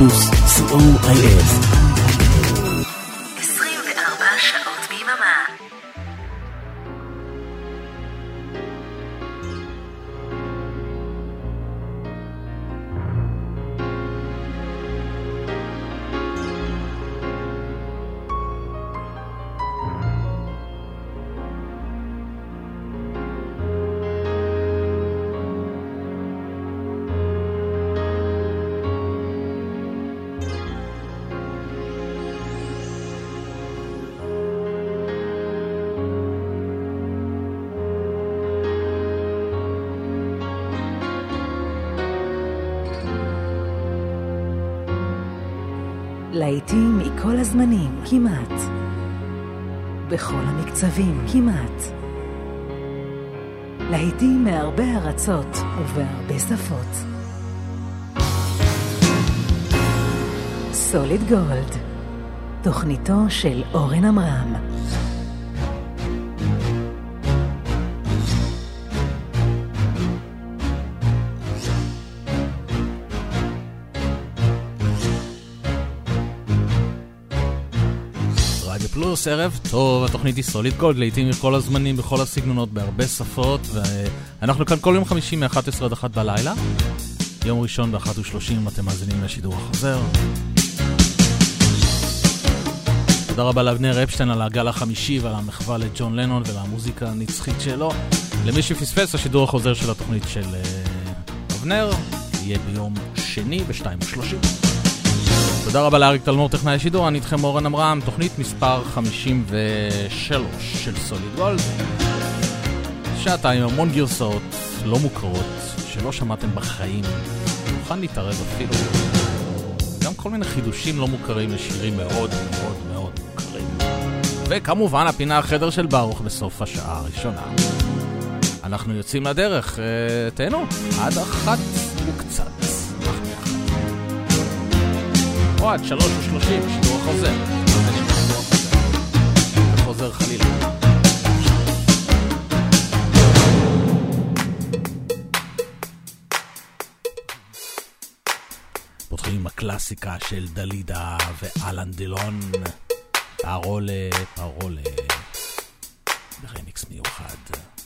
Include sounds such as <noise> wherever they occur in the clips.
פלוס, co.il כמעט. בכל המקצבים, כמעט. להיטים מהרבה ארצות ובהרבה שפות. סוליד גולד, תוכניתו של אורן עמרם. פלוס, ערב טוב, התוכנית היא סוליד גולד, לעיתים מכל הזמנים, בכל הסגנונות, בהרבה שפות, ואנחנו כאן כל יום חמישי מ-11 עד 1 בלילה. יום ראשון ב-1.30 אתם מאזינים לשידור החוזר. תודה רבה לאבנר אפשטיין על הגל החמישי ועל המחווה לג'ון לנון ולמוזיקה הנצחית שלו. למי שפספס, השידור החוזר של התוכנית של uh, אבנר יהיה ביום שני ב-2.30. תודה רבה לאריק תלמור, טכנאי השידור, אני איתכם אורן עמרם, תוכנית מספר 53 של סוליד גולד. שעתיים המון גרסאות לא מוכרות, שלא שמעתם בחיים. מוכן להתערב אפילו. גם כל מיני חידושים לא מוכרים לשירים מאוד מאוד מאוד מוכרים. וכמובן הפינה החדר של ברוך בסוף השעה הראשונה. אנחנו יוצאים לדרך, אה, תהנו, עד אחת וקצת. עד שלוש ושלושים, שידור החוזר. וחוזר חלילה. פותחים עם הקלאסיקה של דלידה ואלן דילון, פרולה, פרולה, ברמיקס מיוחד.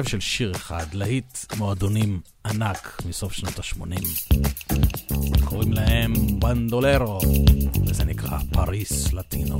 הרכב של שיר אחד, להיט מועדונים ענק מסוף שנות ה-80. קוראים להם בנדולרו, וזה נקרא פריס לטינו.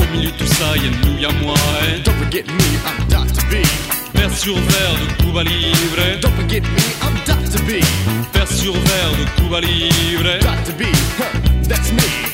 Au milieu de tout ça, y'a nous, y'a moi. Et... Don't forget me, I'm Dr. B. Vers sur verre de Cuba Libre. Don't forget me, I'm Dr. B. Vers sur verre de Cuba Libre. Dr. B, huh, that's me.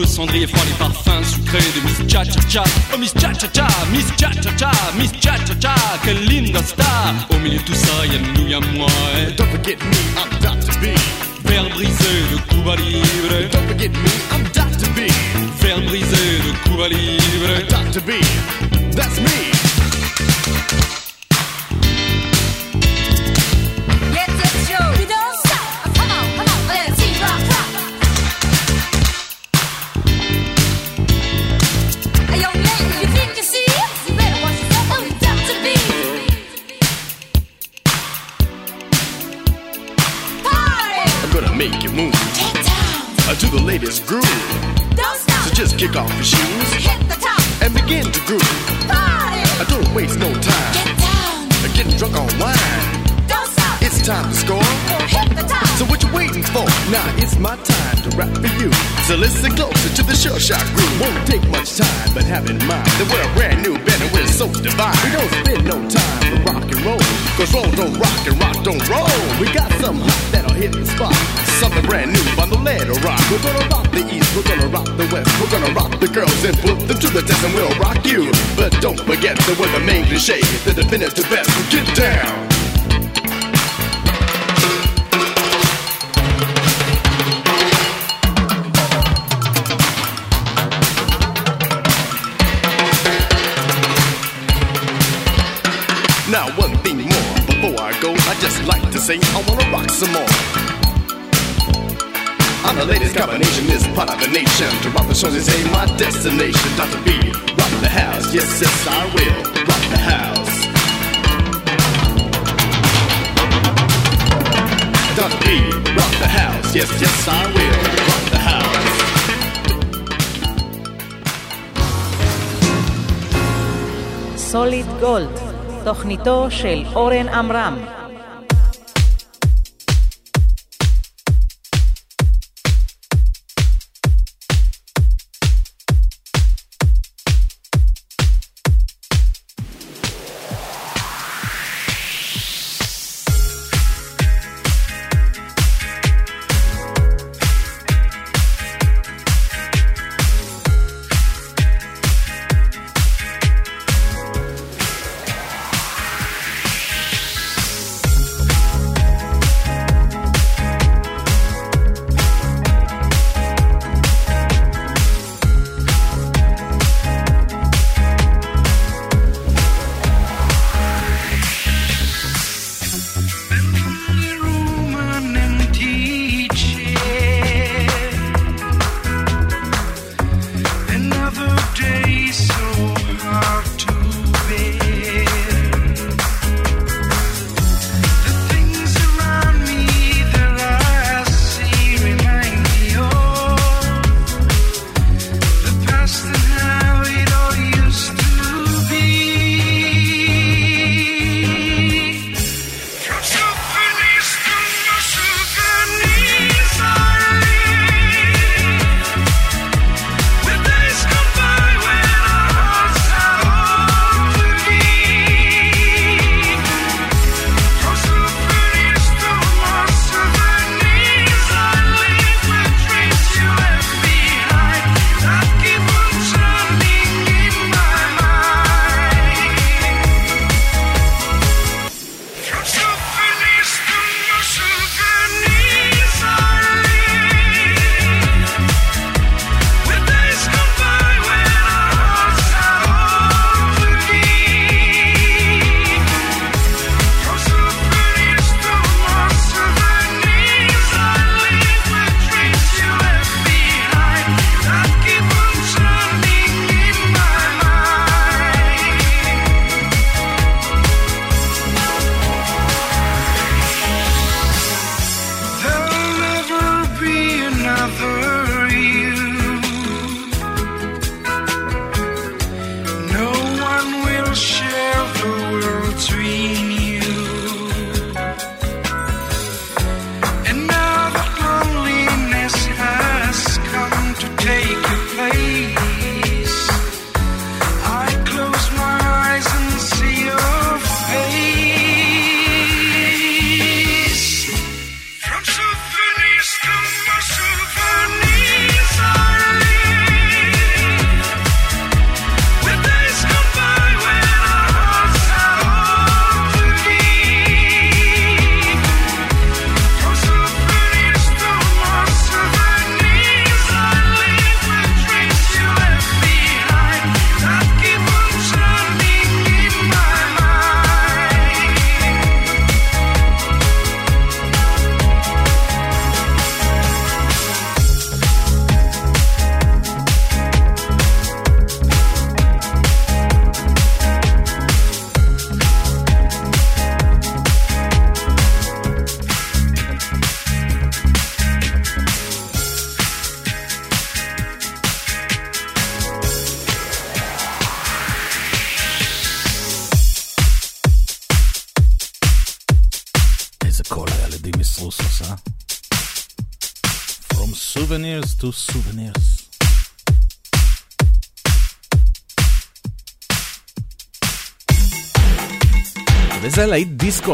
de cendrier froid, les parfums sucrés de Miss Cha Cha Cha. Oh Miss Cha Cha Cha, Miss Cha. תוכניתו של אורן עמרם.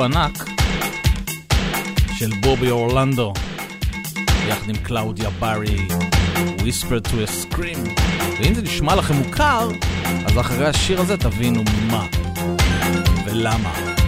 ענק של בובי אורלנדו, יחד עם קלאודיה ברי, Whisper to a Scream. ואם זה נשמע לכם מוכר, אז אחרי השיר הזה תבינו מה ולמה.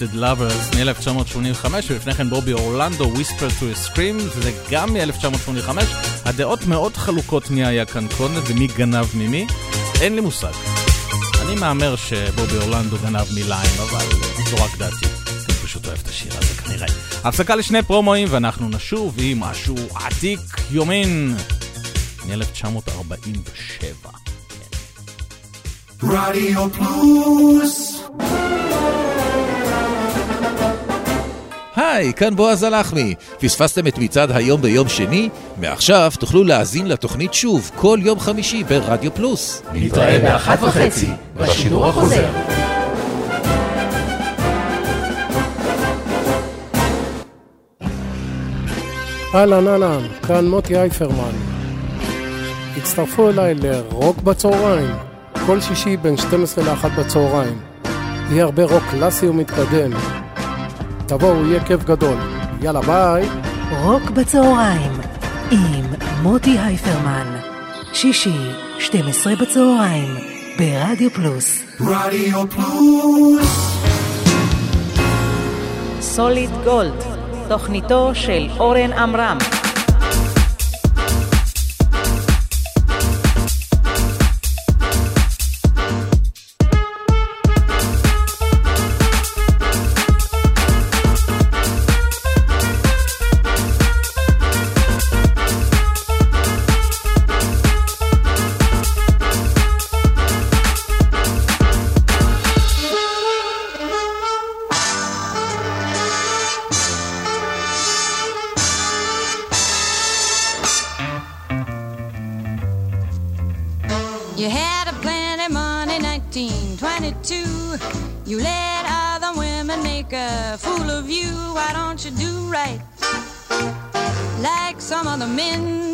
Unexpected Lovers מ-1985, ולפני כן בובי אורלנדו, Whisper to a Scream, זה גם מ-1985. הדעות מאוד חלוקות מי היה כאן קודם ומי גנב ממי, אין לי מושג. אני מהמר שבובי אורלנדו גנב מליים, אבל זו רק דעתי. אני פשוט אוהב את השיר הזה כנראה. הפסקה לשני פרומואים ואנחנו נשוב עם משהו עתיק יומין מ-1947. רדיו פלוס היי, כאן בועז הלחמי. פספסתם את מצעד היום ביום שני? מעכשיו תוכלו להאזין לתוכנית שוב כל יום חמישי ברדיו פלוס. נתראה באחת וחצי בשידור החוזר. אהלן אהלן, כאן מוטי אייפרמן. הצטרפו אליי לרוק בצהריים, כל שישי בין 12 ל-1 בצהריים. יהיה הרבה רוק קלאסי ומתקדם. תבואו, יהיה כיף גדול. יאללה ביי. רוק בצהריים עם מוטי הייפרמן. שישי, 12 בצהריים, ברדיו פלוס. רדיו פלוס סוליד גולד, תוכניתו של אורן עמרם. Some other men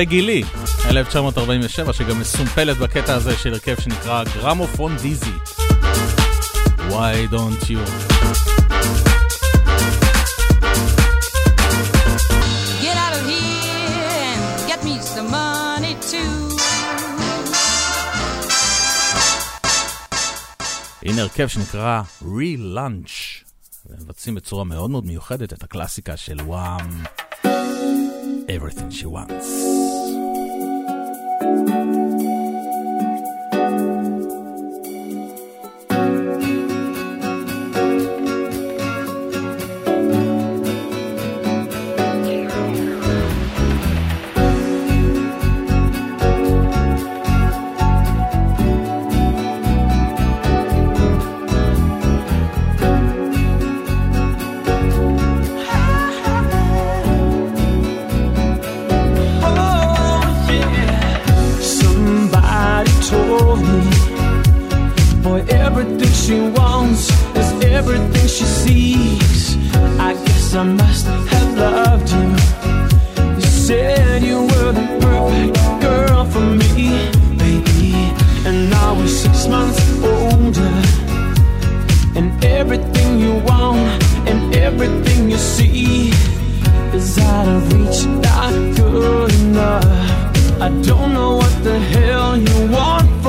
פגי לי, 1947, שגם מסומפלת בקטע הזה של הרכב שנקרא גרמופון דיזי. Why don't you? Get out of here and get me some money too. הנה הרכב שנקרא Re-Lunch, ומבצעים בצורה מאוד מאוד מיוחדת את הקלאסיקה של וואם, Everything She Wants. For everything she wants is everything she sees. I guess I must have loved you. You said you were the perfect girl for me, baby. And now we're six months older. And everything you want and everything you see is out of reach, not good enough. I don't know what the hell you want.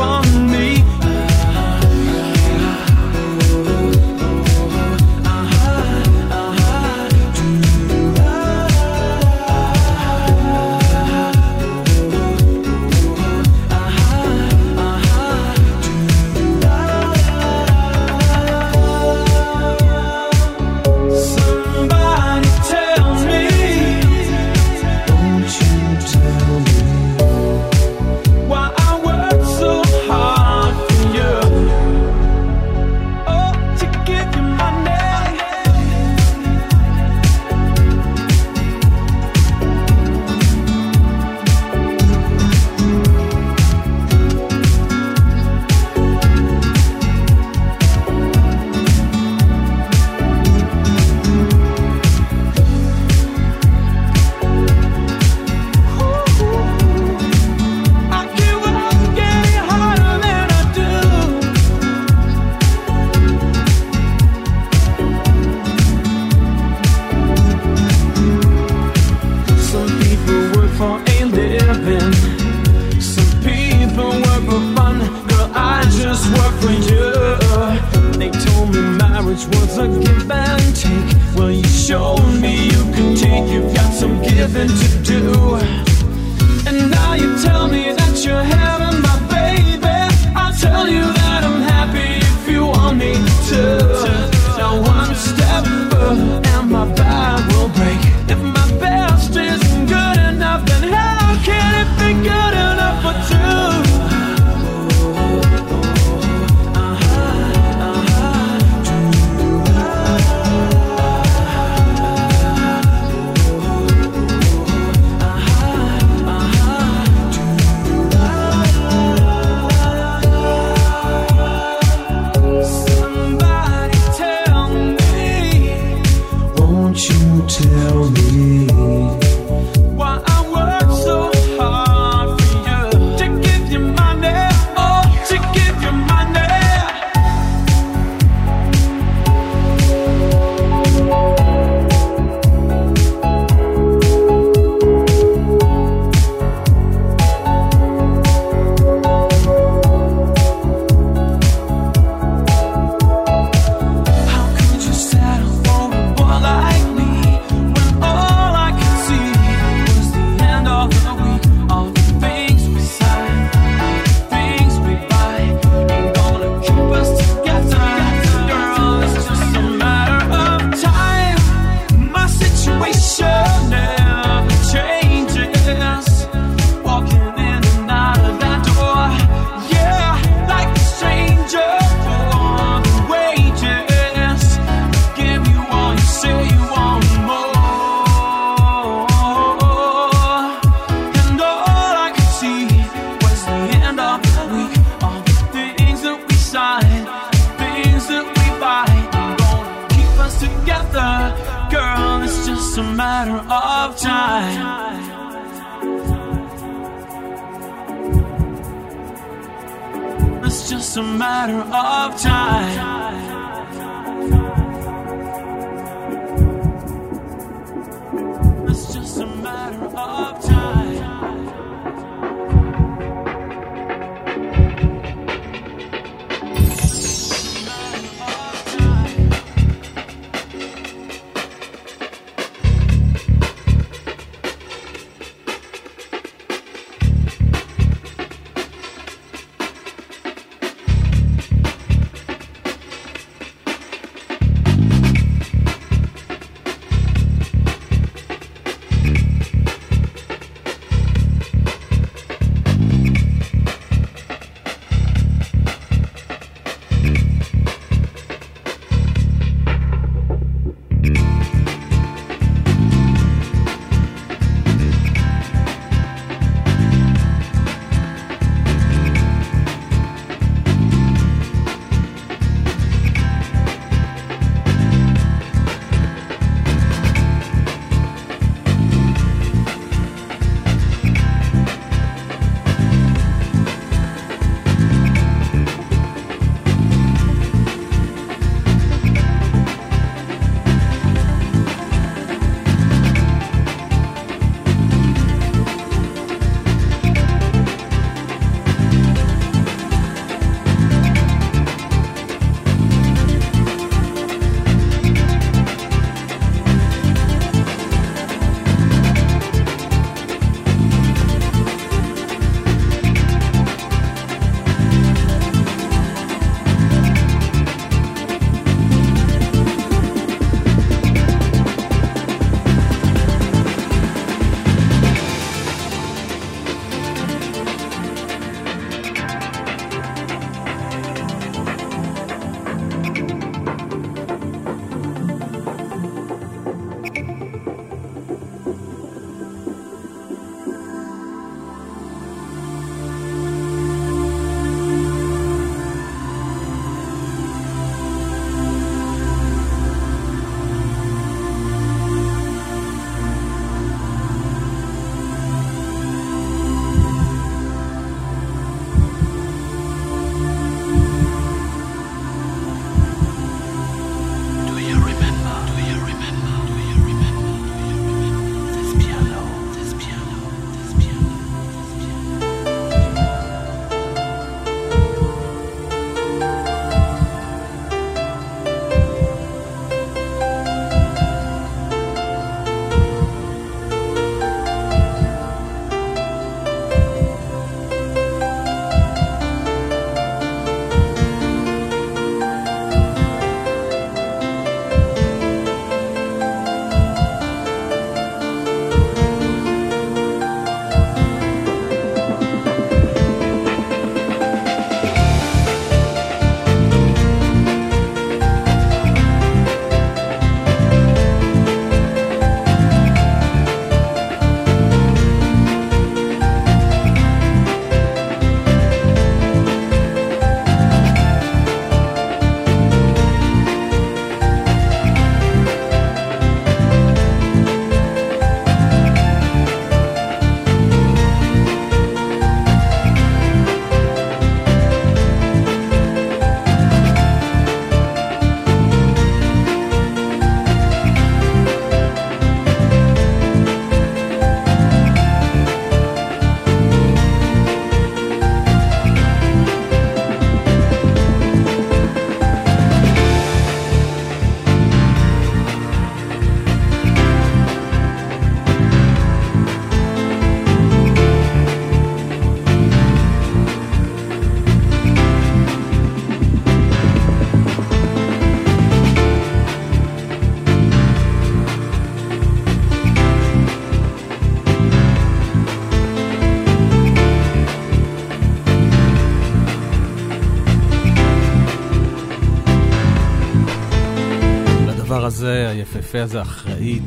היפהפה הזה, אחראי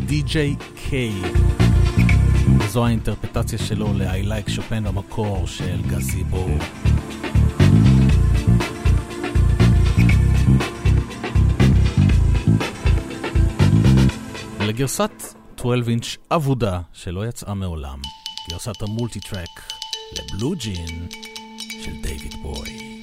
קיי. זו האינטרפטציה שלו ל-I Like שופן במקור של גזיבו. לגרסת 12 אינץ' אבודה שלא יצאה מעולם, גרסת המולטי-טרק לבלו ג'ין של דיוויד בוי.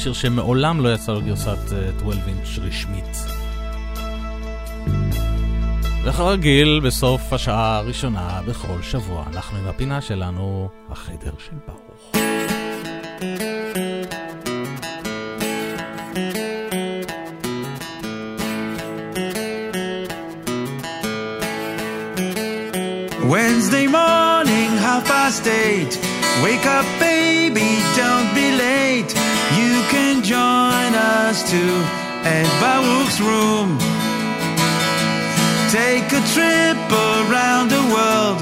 לשיר שמעולם לא יצא גרסת אה, 12 אינץ' רשמית. וכרגיל, בסוף השעה הראשונה בכל שבוע, אנחנו עם הפינה שלנו, החדר של ברוך. Too at Baruch's room. Take a trip around the world.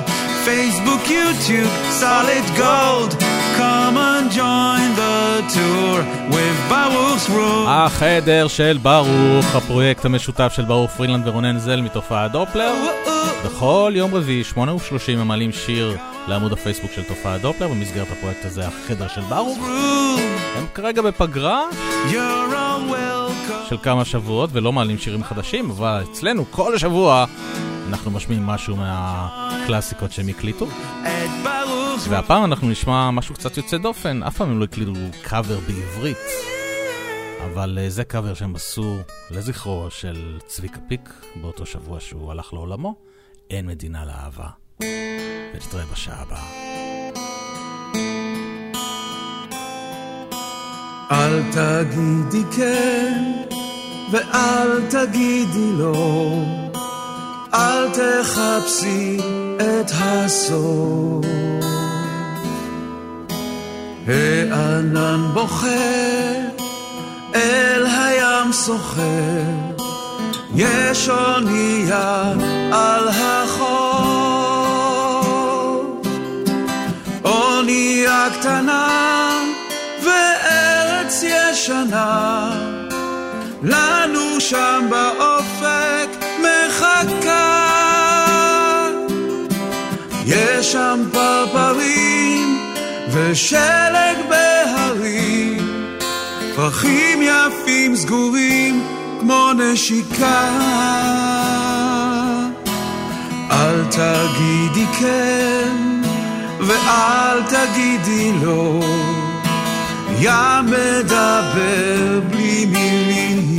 Facebook, YouTube, solid gold. Come and join the tour with Baruch's room. החדר של ברוך, הפרויקט המשותף של ברוך פרילנד ורונן זל מתופעת דופלר. בכל יום רביעי, 8 ו-30 הם מעלים שיר לעמוד הפייסבוק של תופעת דופלר במסגרת הפרויקט הזה, החדר של ברוך. הם כרגע בפגרה You're. של כמה שבועות ולא מעלים שירים חדשים, אבל אצלנו כל שבוע אנחנו משמיעים משהו מהקלאסיקות שהם הקליטו. והפעם אנחנו נשמע משהו קצת יוצא דופן, אף פעם הם לא הקליטו קאבר בעברית. אבל אה, זה קאבר שהם עשו לזכרו של צביקה פיק באותו שבוע שהוא הלך לעולמו, אין מדינה לאהבה. ונתראה בשעה הבאה. אל תגידי כן ואל תגידי לא, אל תחפשי את הסוף. הענן בוכה, אל הים סוחר, יש אונייה על החוף, אונייה קטנה ישנה, לנו שם באופק מחכה. יש שם פרפרים ושלג בהרים, פרחים יפים סגורים כמו נשיקה. אל תגידי כן ואל תגידי לא, ים מדבר בלי מילים.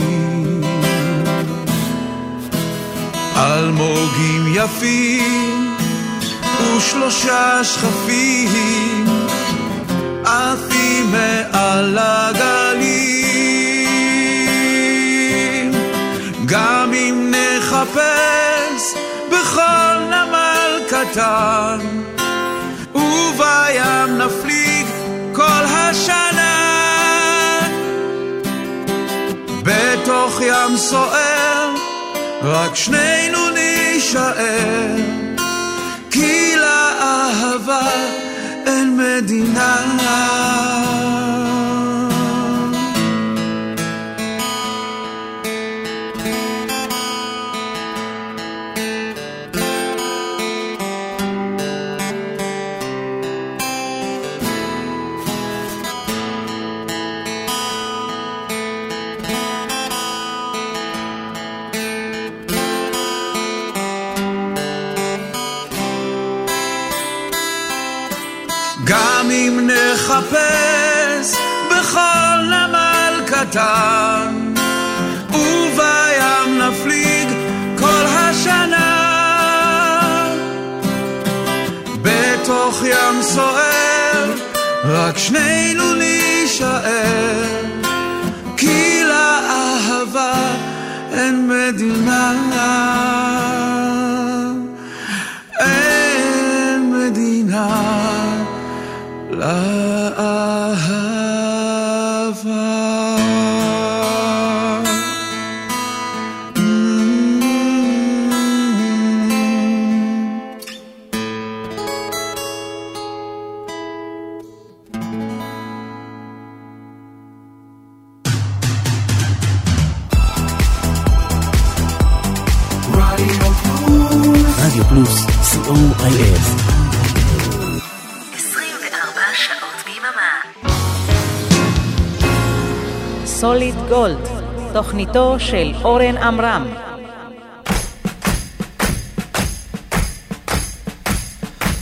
אלמוגים יפים ושלושה שכפים עפים מעל הגלים. גם אם נחפש בכל נמל קטן, ובים נפליג כל השנה. בתוך ים סוער, רק שנינו נישאר, כי לאהבה אין מדינה. אם נחפש בכל נמל קטן, ובים נפליג כל השנה. בתוך ים סוער, רק שנינו נישאר, כי לאהבה אין מדינה. אין מדינה. לאהבה. סוליד גולד, תוכניתו של אורן עמרם.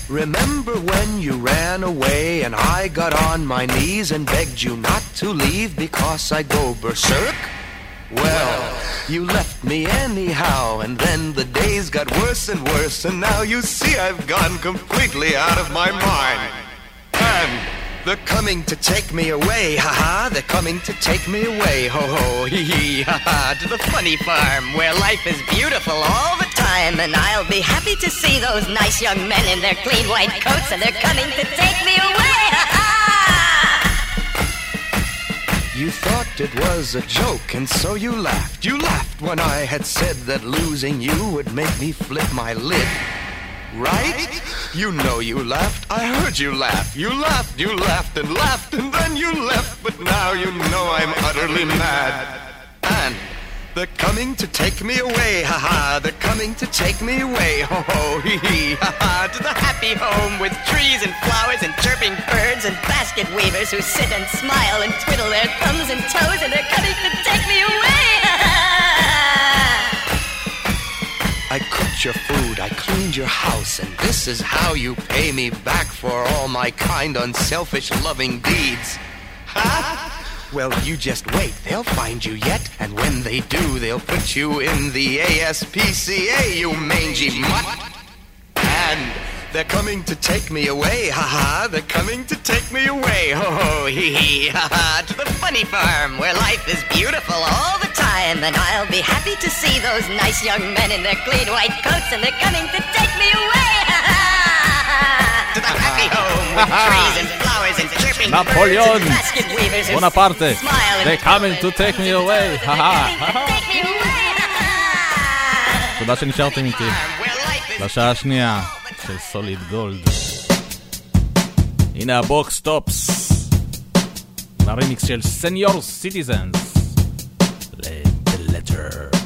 Remember when you ran away and I got on my knees and begged you not to leave because I go berserk? Well, you left me anyhow, and then the days got worse and worse, and now you see I've gone completely out of my mind. And they're coming to take me away, haha, they're coming to take me away, ho ho, hee hee, haha, to the funny farm where life is beautiful all the time, and I'll be happy to see those nice young men in their clean white coats, and they're coming to take me away, ha. You thought it was a joke, and so you laughed. You laughed when I had said that losing you would make me flip my lid. Right? You know you laughed. I heard you laugh. You laughed, you laughed and laughed, and then you left. But now you know I'm utterly mad. And they're coming to take me away, haha. They're coming to take me away, ho ho, hee hee, haha. To the happy home with trees and flowers and chirping birds and basket weavers who sit and smile and twiddle their thumbs and toes, and they're coming to take me away, cooked your food, I cleaned your house, and this is how you pay me back for all my kind, unselfish, loving deeds. Ha! Well, you just wait, they'll find you yet, and when they do, they'll put you in the ASPCA, you mangy mutt. They're coming to take me away, haha. They're coming to take me away, ho ho, hee hee, haha. To the funny farm where life is beautiful all the time. And I'll be happy to see those nice young men in their clean white coats. And they're coming to take me away, haha. To the happy <laughs> home with trees and flowers and chirping Napoleon. birds and basket weavers. Bonaparte. They're coming to take me away, haha. תודה שנשארתם איתי. לשעה השנייה. של סוליד גולד. הנה הבוקס טופס, והרימיקס של סניור סיטיזנס, ל-The Letter.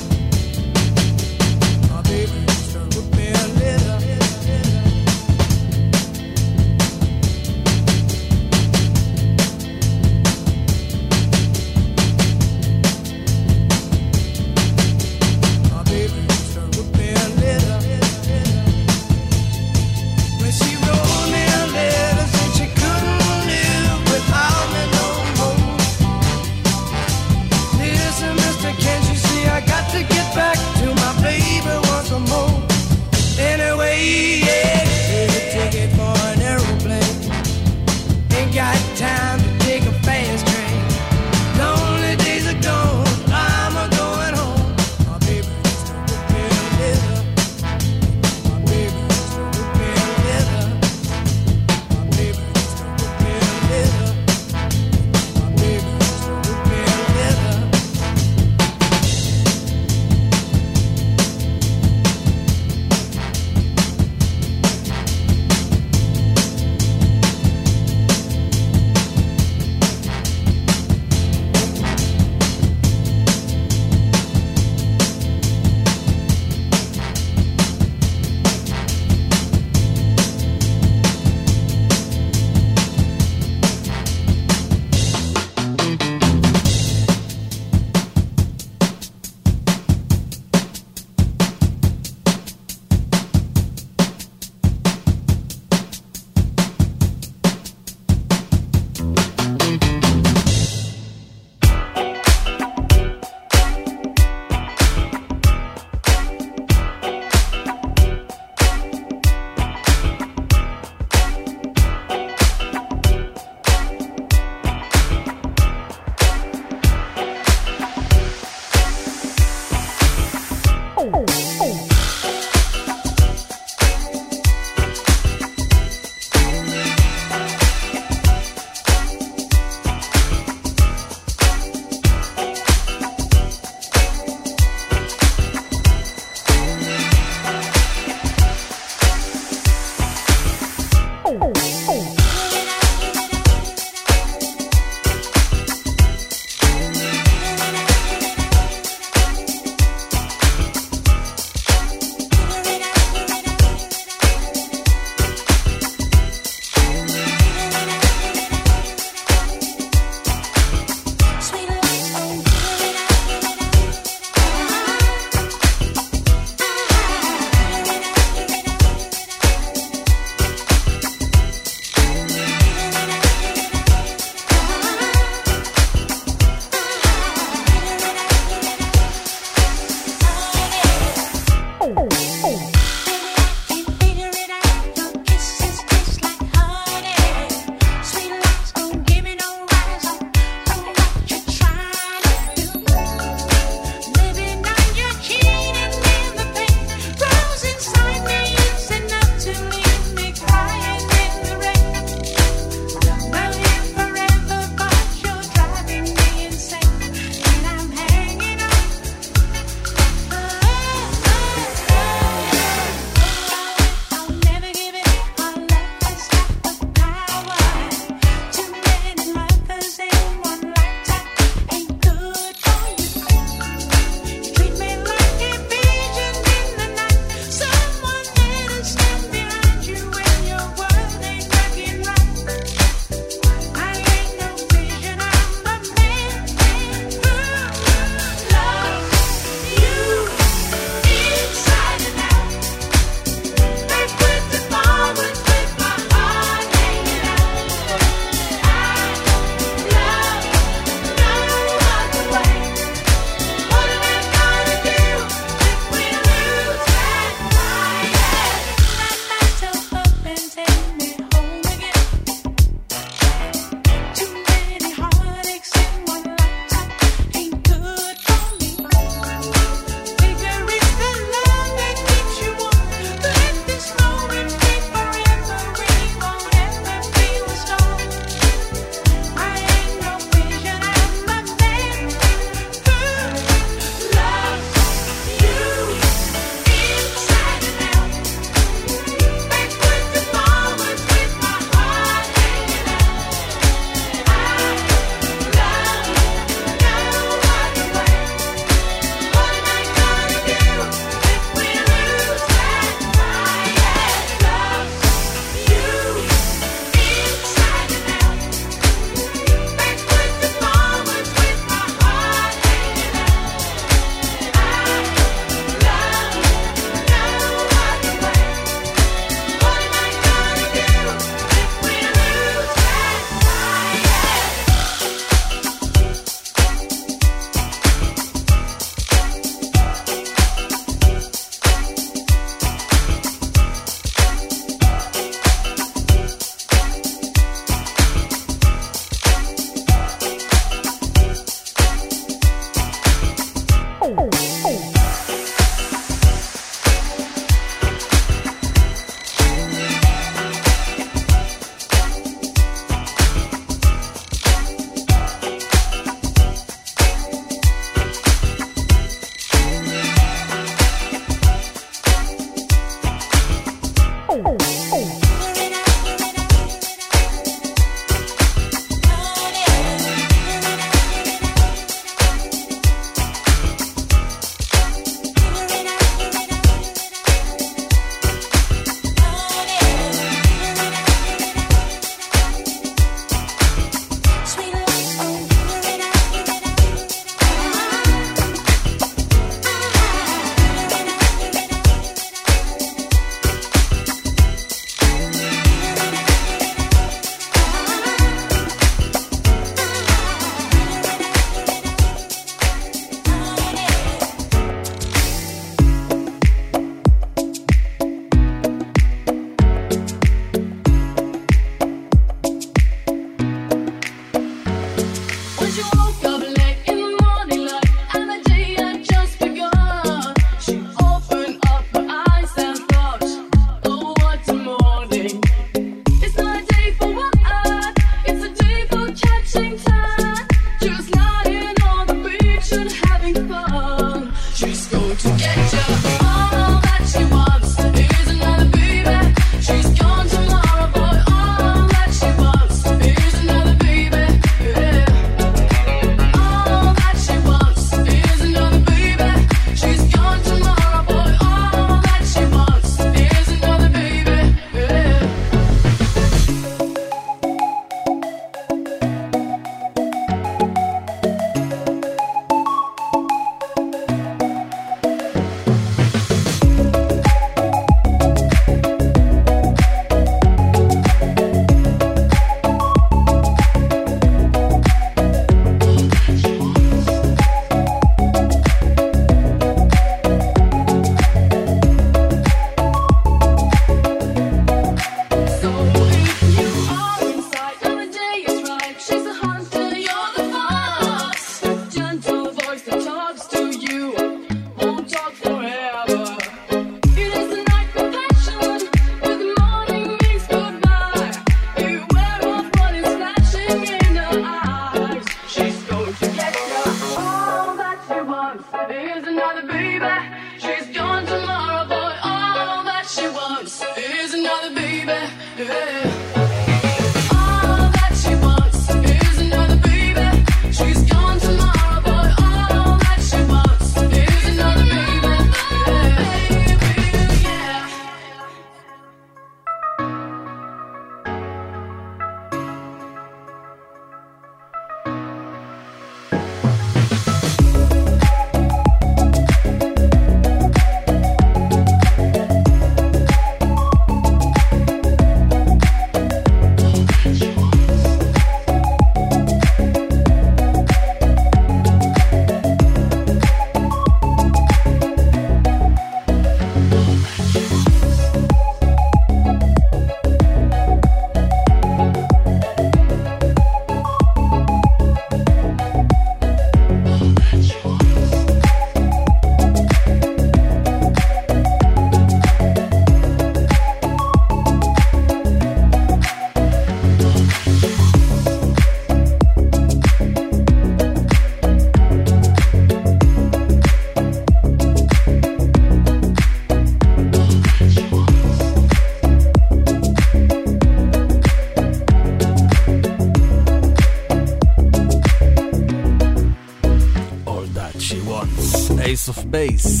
אייס אוף בייס.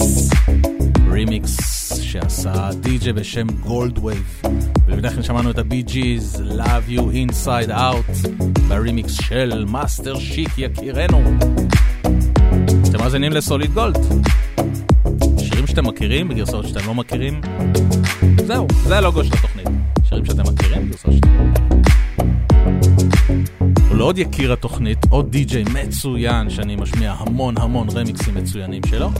רימיקס שעשה די.ג'יי בשם גולד וייב. ולפני כן שמענו את הבי ג'יז, Love You Inside Out, ברימיקס של מאסטר שיק יקירנו. אתם מאזינים לסוליד גולד. שירים שאתם מכירים בגרסאות שאתם לא מכירים. זהו, זה הלוגו של התוכנית. שירים שאתם מכירים בגרסאות שאתם לא מכירים. ולעוד יקיר התוכנית, עוד די.ג'יי מצוין שאני משמיע המון המון רמיקסים מצוינים שלו.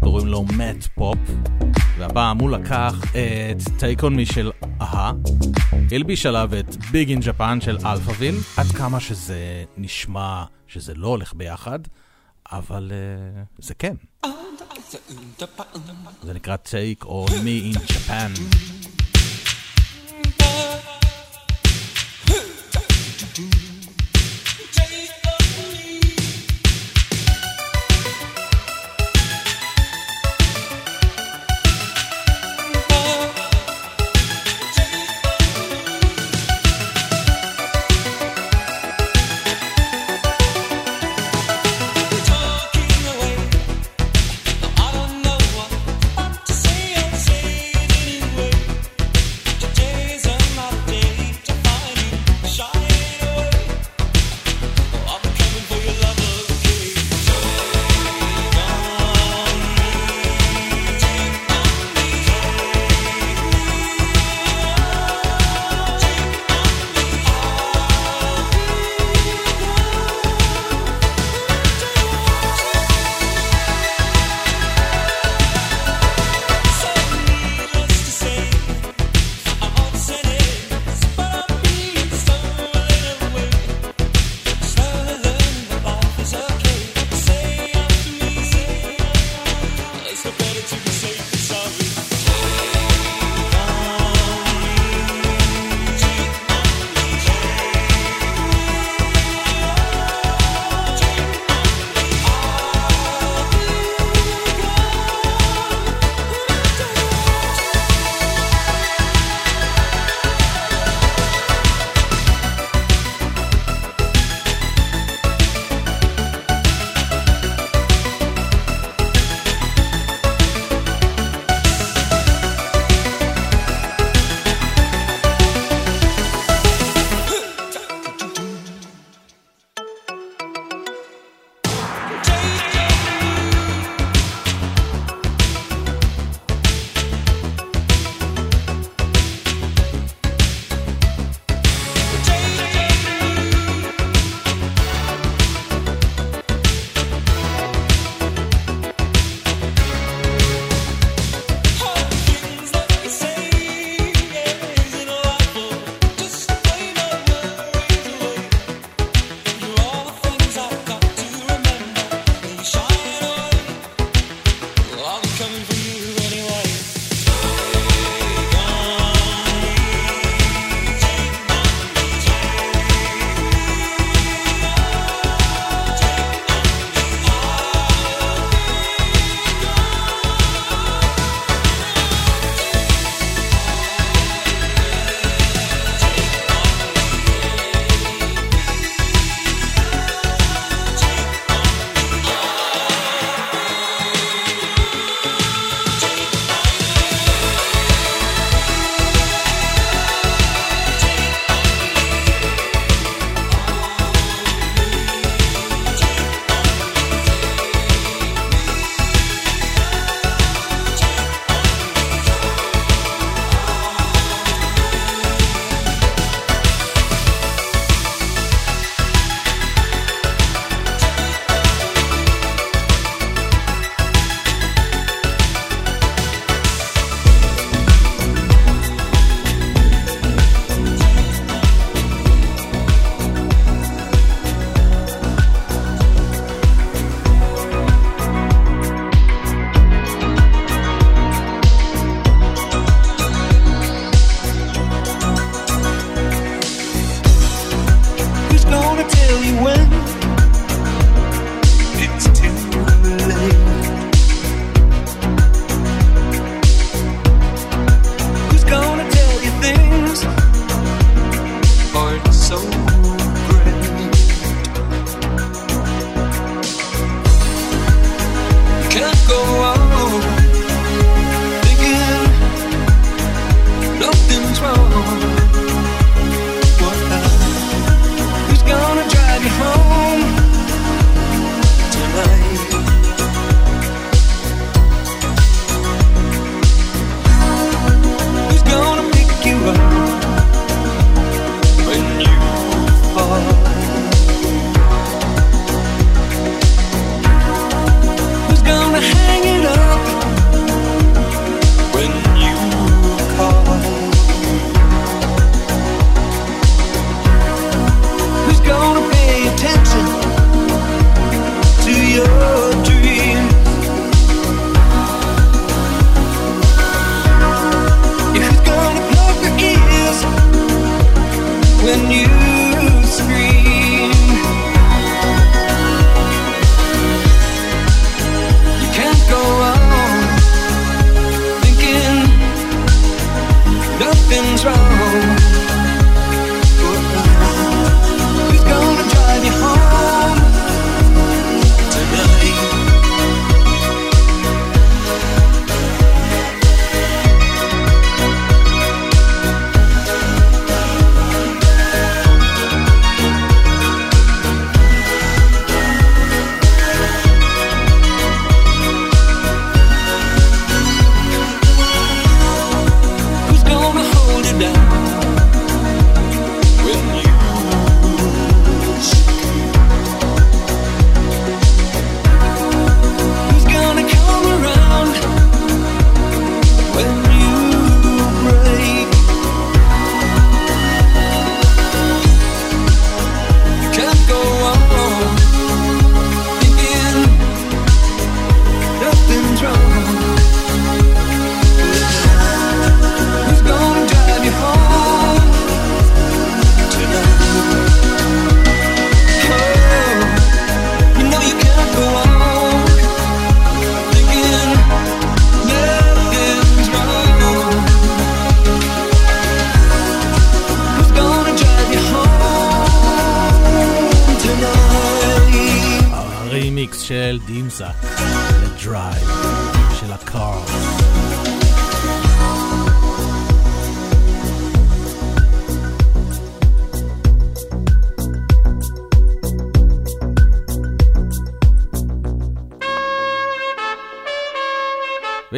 קוראים לו מאט פופ, והפעם הוא לקח את Take On Me של אהה, הלביש עליו את Big in Japan של אלפאוויל, עד כמה שזה נשמע שזה לא הולך ביחד, אבל אה, זה כן. זה נקרא Take on me in Japan. I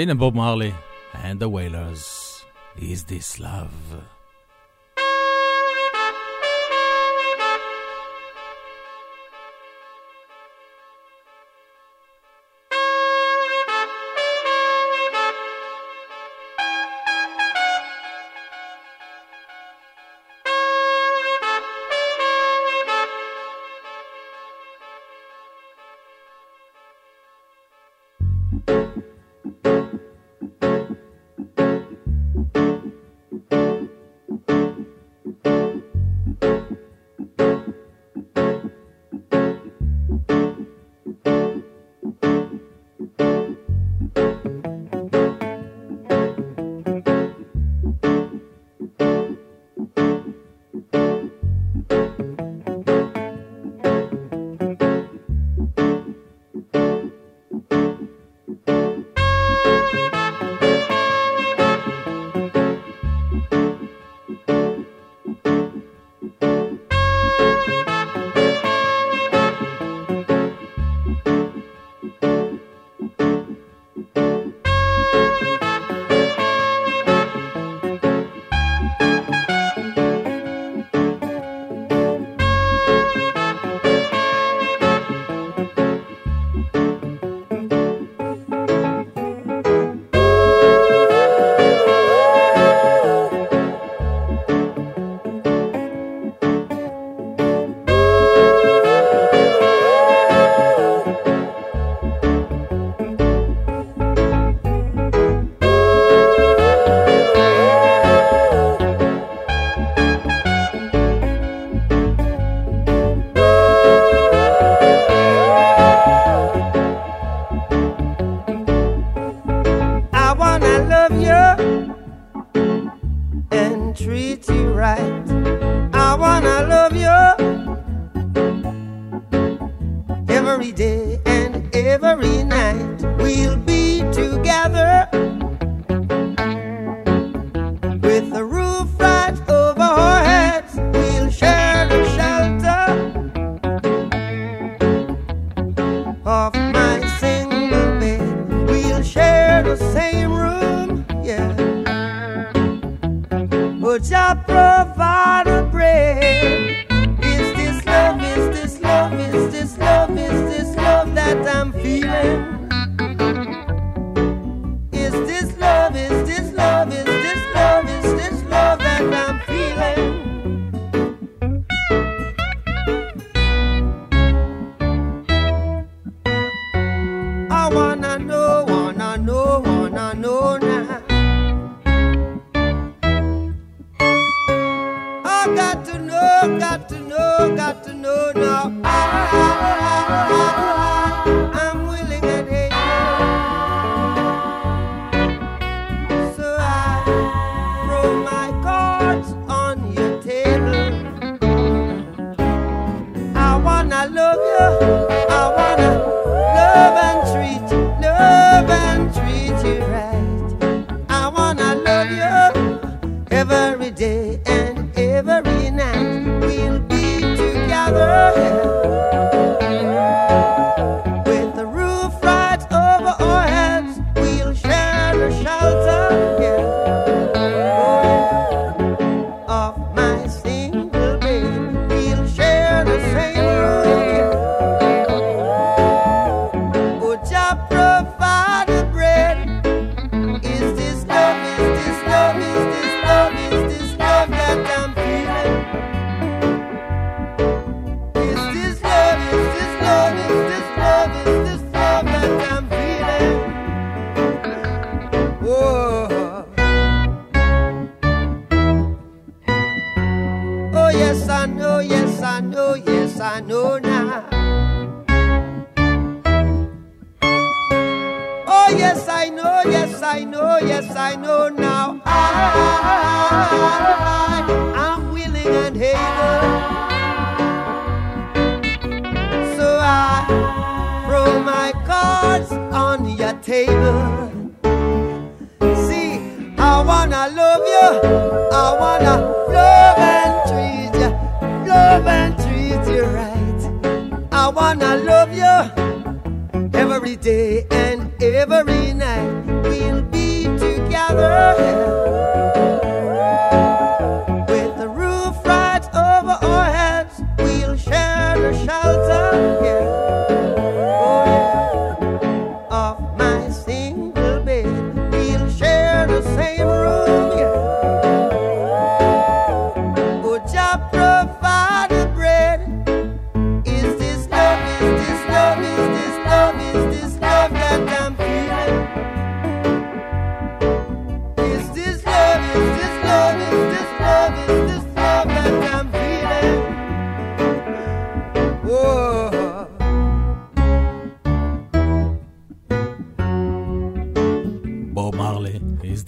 Queen and Bob Marley and the Wailers. Is this love?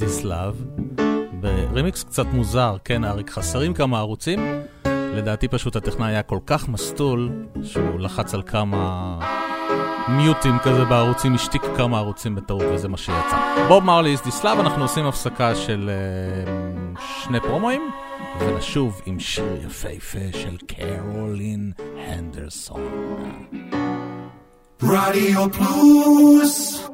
This Love, ברמיקס קצת מוזר, כן אריק, חסרים כמה ערוצים. לדעתי פשוט הטכנאי היה כל כך מסטול, שהוא לחץ על כמה מיוטים כזה בערוצים, השתיק כמה ערוצים בטעות, וזה מה שיצא. בוב מרלי Is This Love, אנחנו עושים הפסקה של uh, שני פרומואים, ונשוב עם שיר יפהפה של קרולין הנדרסון. רדיו פלוס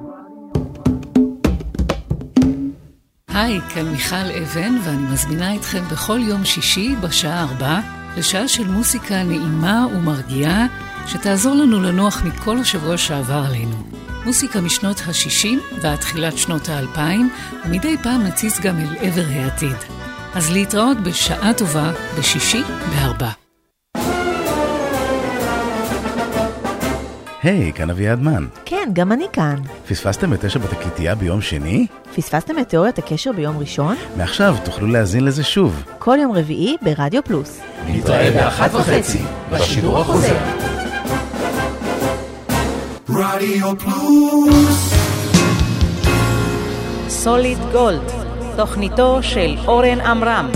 היי, כאן מיכל אבן, ואני מזמינה אתכם בכל יום שישי בשעה ארבע לשעה של מוסיקה נעימה ומרגיעה, שתעזור לנו לנוח מכל השבוע שעבר עלינו. מוסיקה משנות ה-60 ועד תחילת שנות האלפיים, ומדי פעם נציץ גם אל עבר העתיד. אז להתראות בשעה טובה בשישי בארבע. היי, hey, כאן אביעד מן. כן, גם אני כאן. פספסתם את תשע בתקליטייה ביום שני? פספסתם את תיאוריית הקשר ביום ראשון? מעכשיו תוכלו להאזין לזה שוב. כל יום רביעי ברדיו פלוס. נתראה באחת וחצי, בשידור החוזר. רדיו פלוס סוליד גולד, תוכניתו של אורן עמרם.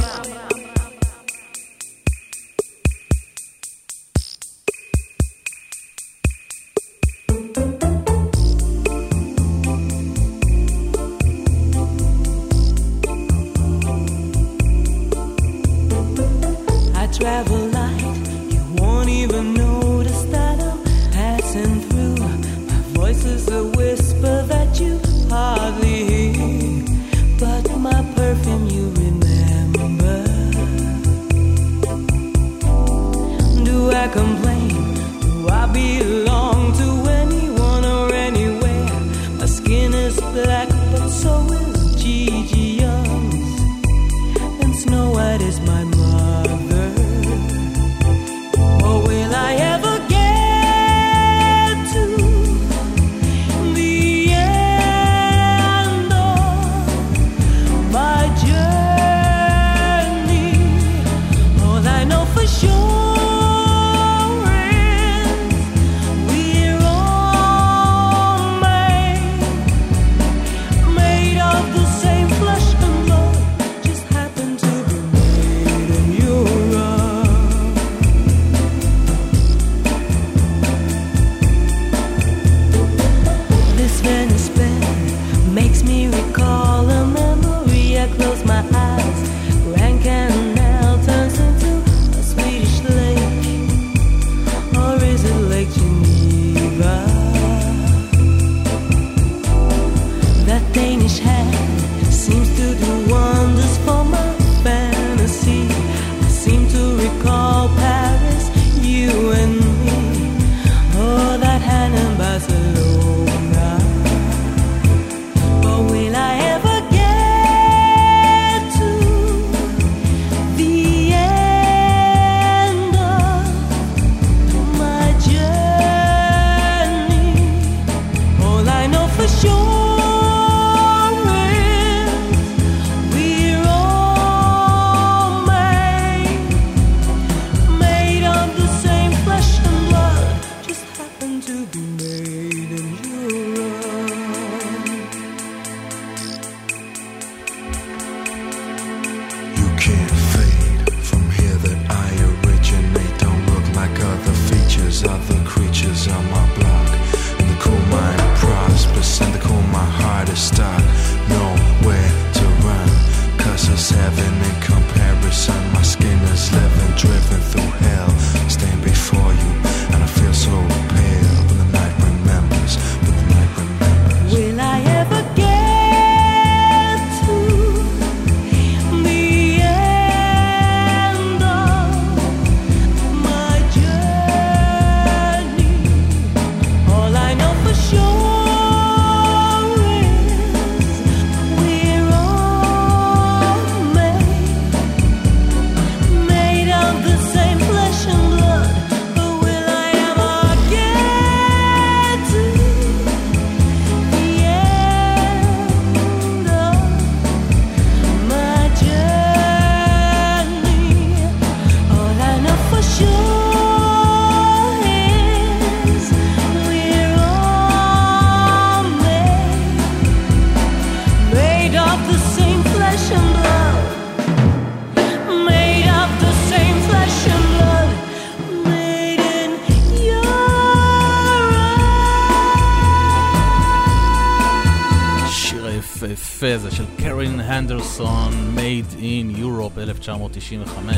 95.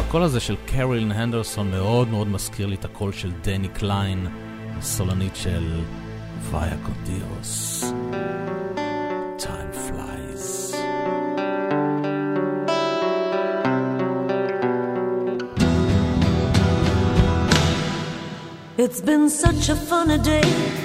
הקול הזה של קרילין הנדרסון מאוד מאוד מזכיר לי את הקול של דני קליין, הסולנית של ויה קודירוס. It's been such a fun day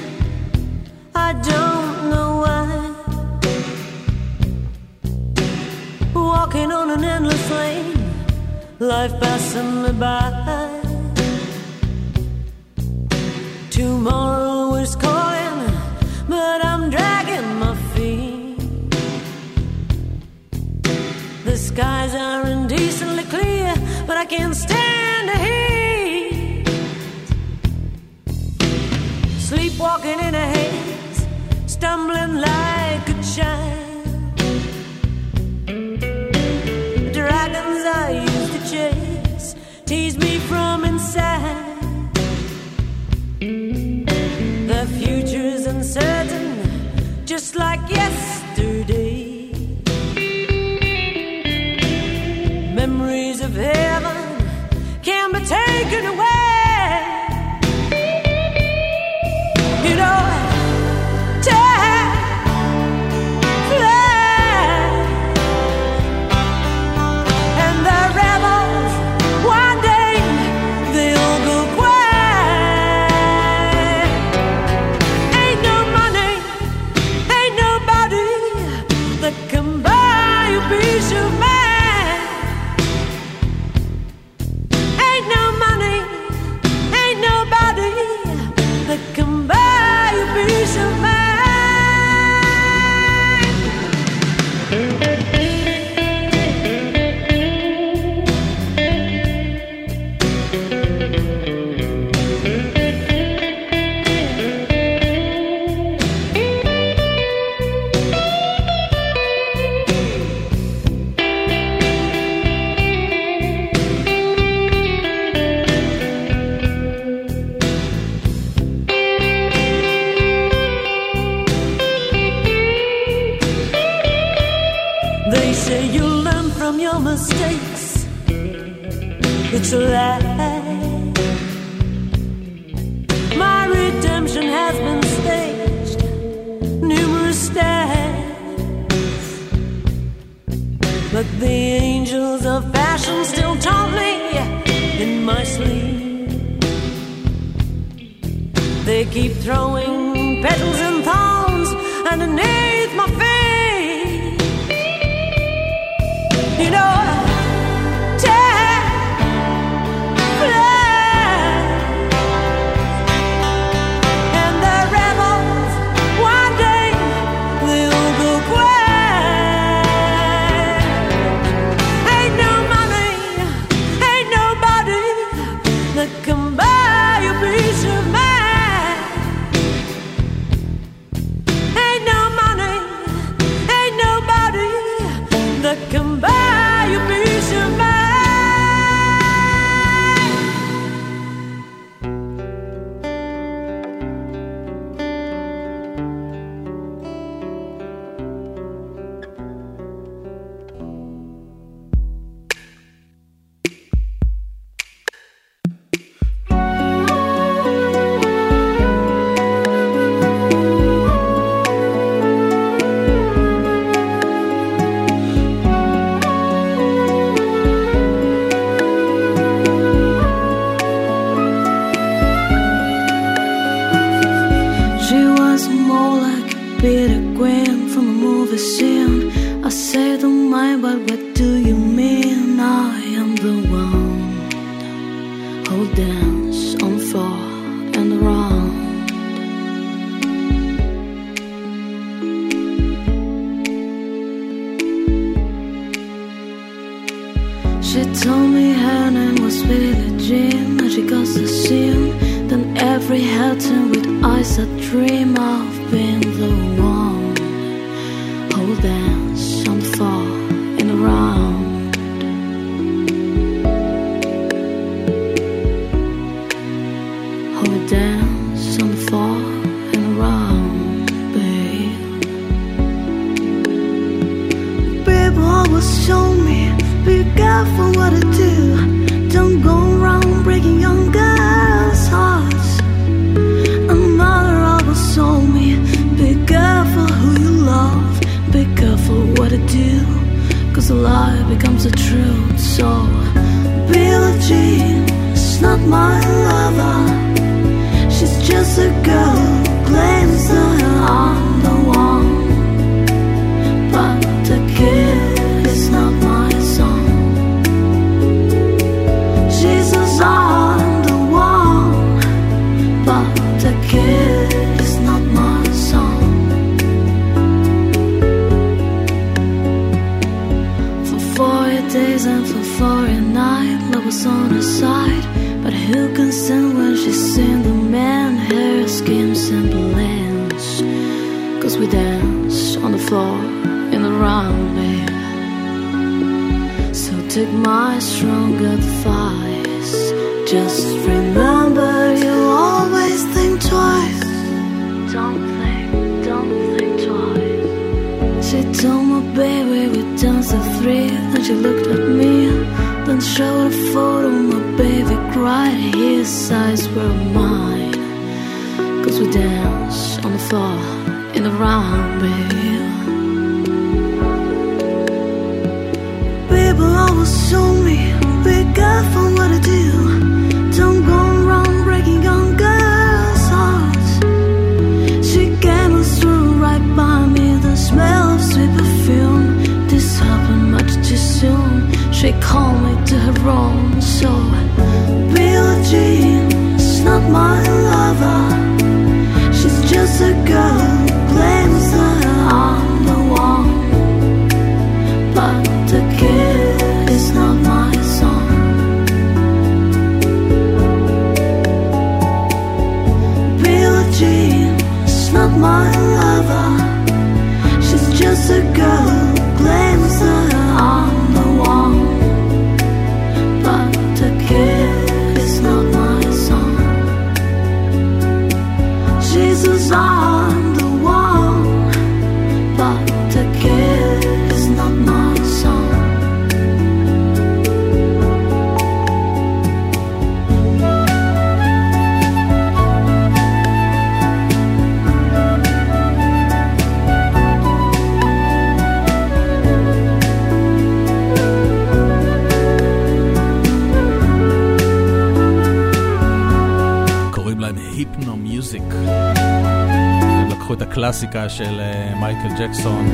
הקלאסיקה של אה, מייקל ג'קסון,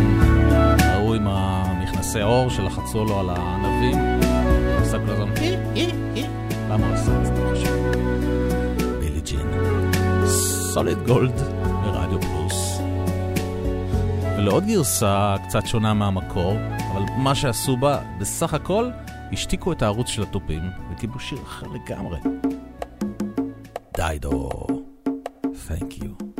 ההוא עם המכנסי עור שלחצו לו על הענבים, עשה כל הזמן, אה, אה, למה הוא עשה את זה? בילי ג'ין, סוליד גולד ברדיו פלוס. ולעוד גרסה קצת שונה מהמקור, אבל מה שעשו בה, בסך הכל, השתיקו את הערוץ של התופים וקיבלו שיר אחר לגמרי. Dido, thank.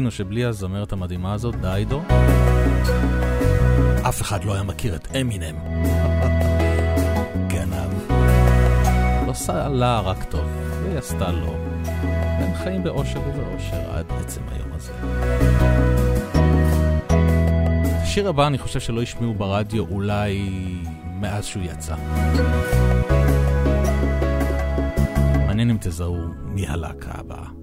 תבינו שבלי הזמרת המדהימה הזאת, דיידו, אף אחד לא היה מכיר את אמינם. גנב. לא עשה לה רק טוב, והיא עשתה לו. הם חיים באושר ובאושר עד עצם היום הזה. השיר הבא אני חושב שלא השמיעו ברדיו אולי מאז שהוא יצא. מעניין אם תזהו מי הלהקה הבאה.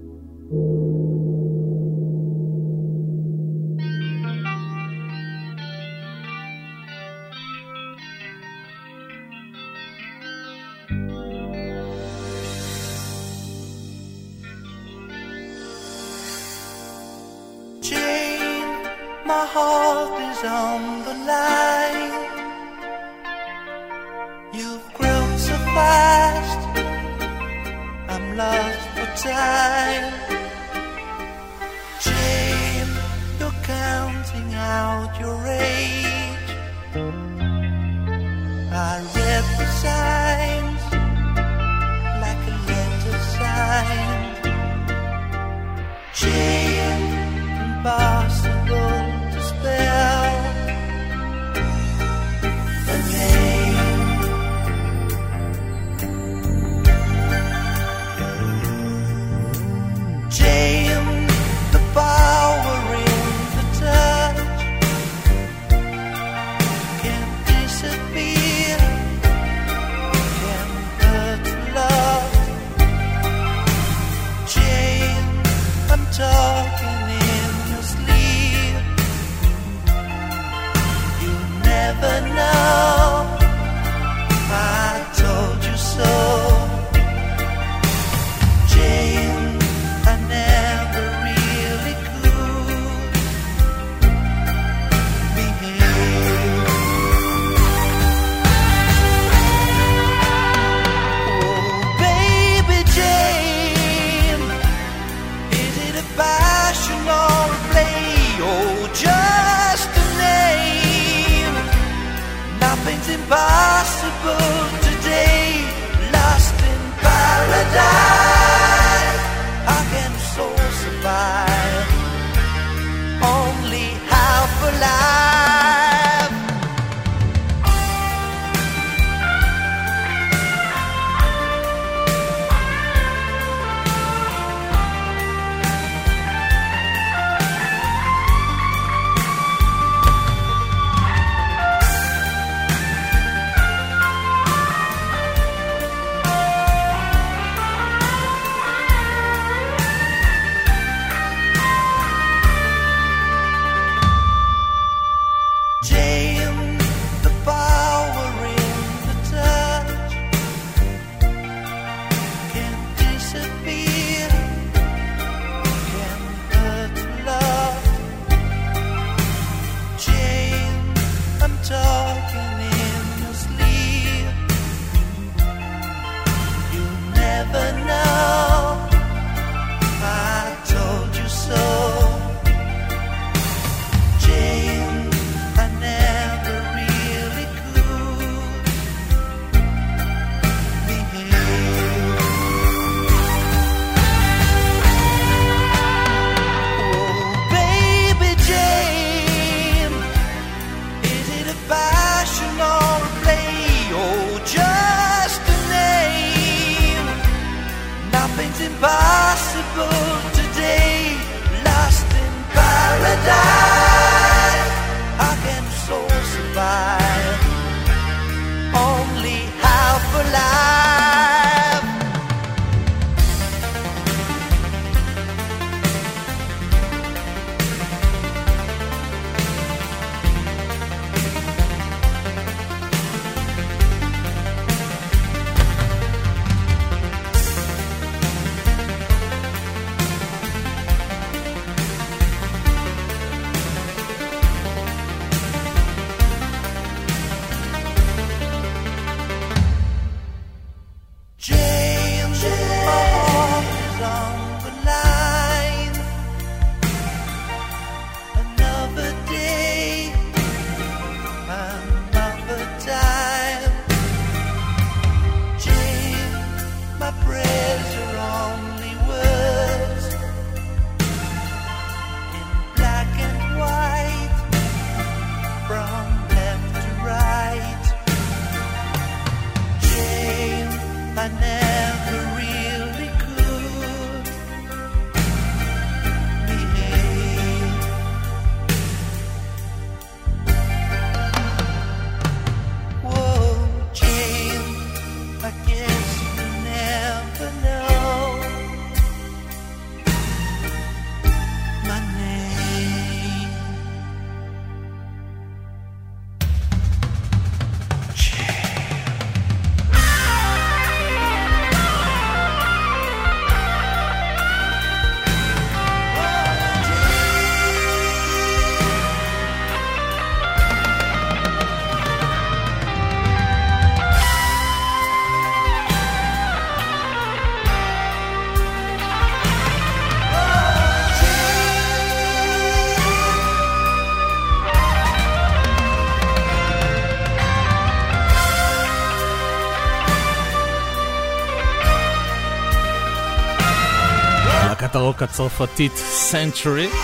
הרוק הצרפתית Century.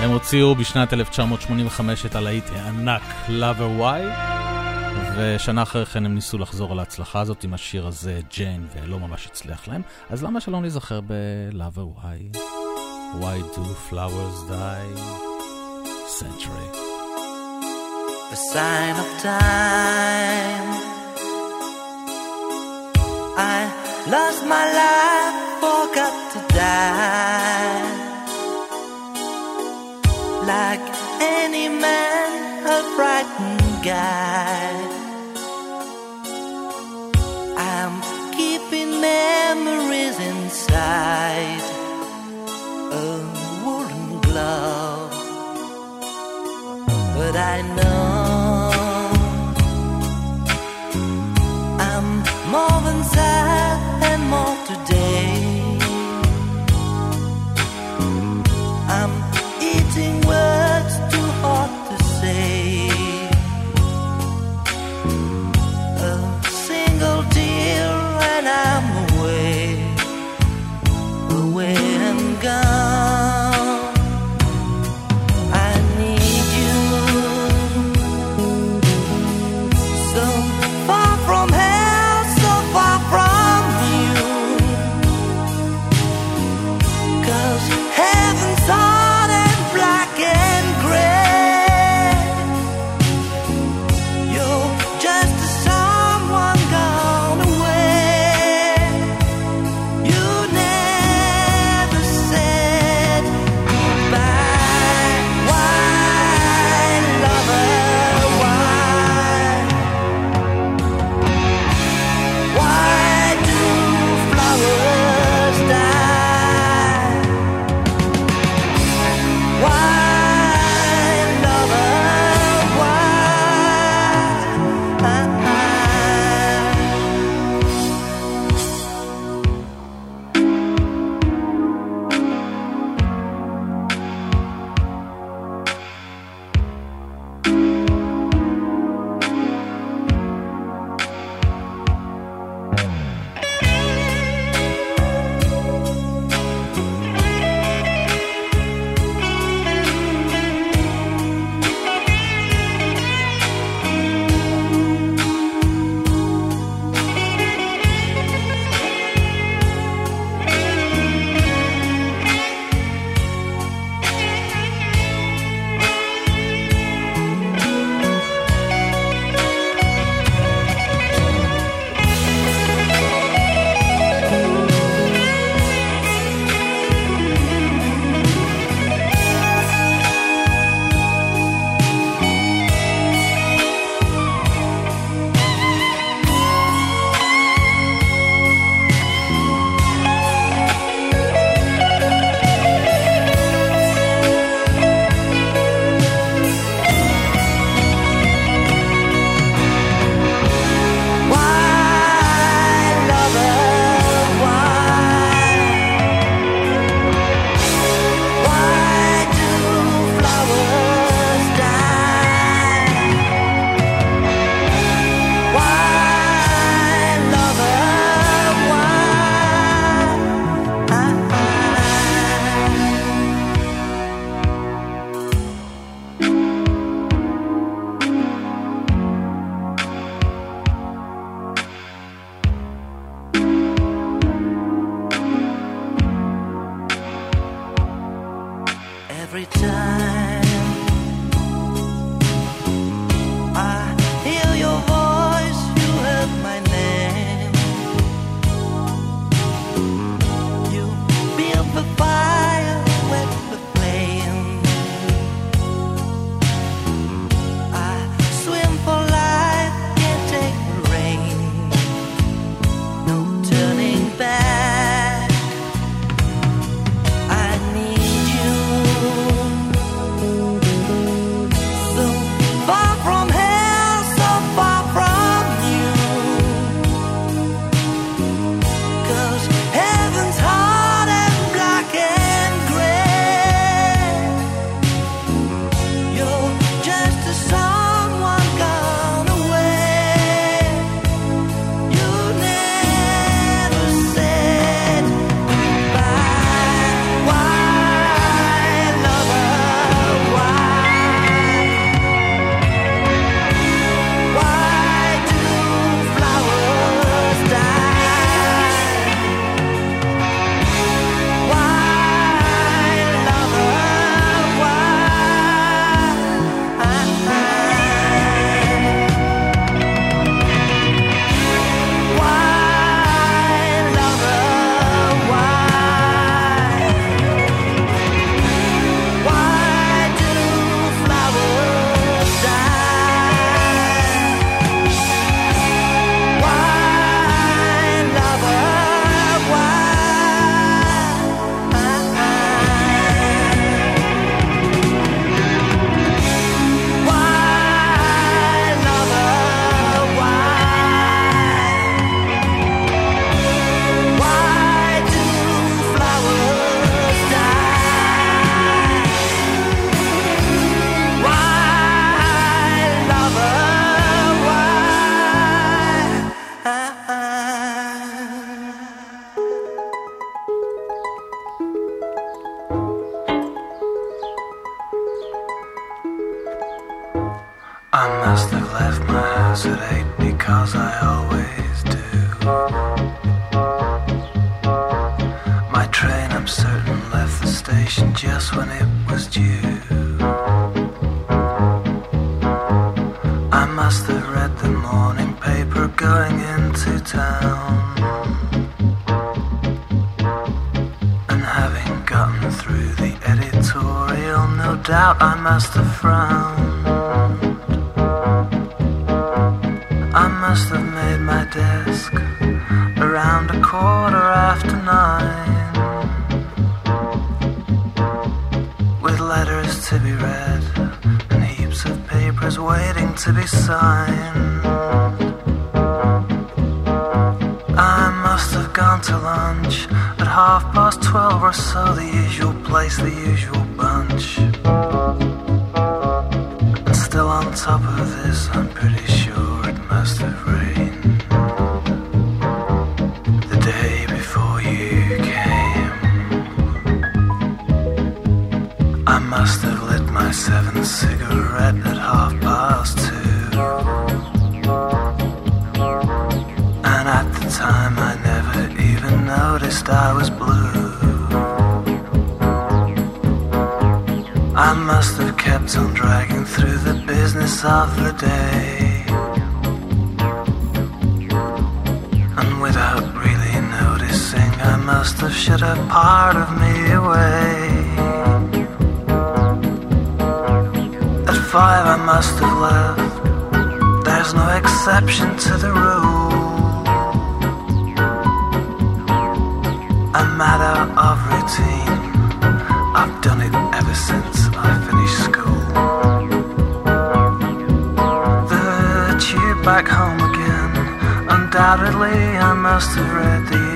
הם הוציאו בשנת 1985 את הלהיט הענק Lover Why, ושנה אחרי כן הם ניסו לחזור על ההצלחה הזאת עם השיר הזה, ג'יין, ולא ממש הצליח להם. אז למה שלא נזכר ב-Lover Why? Why do flowers die? Century. the sign of time. I lost my life, forgot to Like any man, a frightened guy. I'm keeping memories inside a woolen glove. But I know usual bunch. And still on top of this of the day. And without really noticing I must have shut a part of me away. At five I must have left. There's no exception to the rule. A matter of routine. Undoubtedly, I must have read the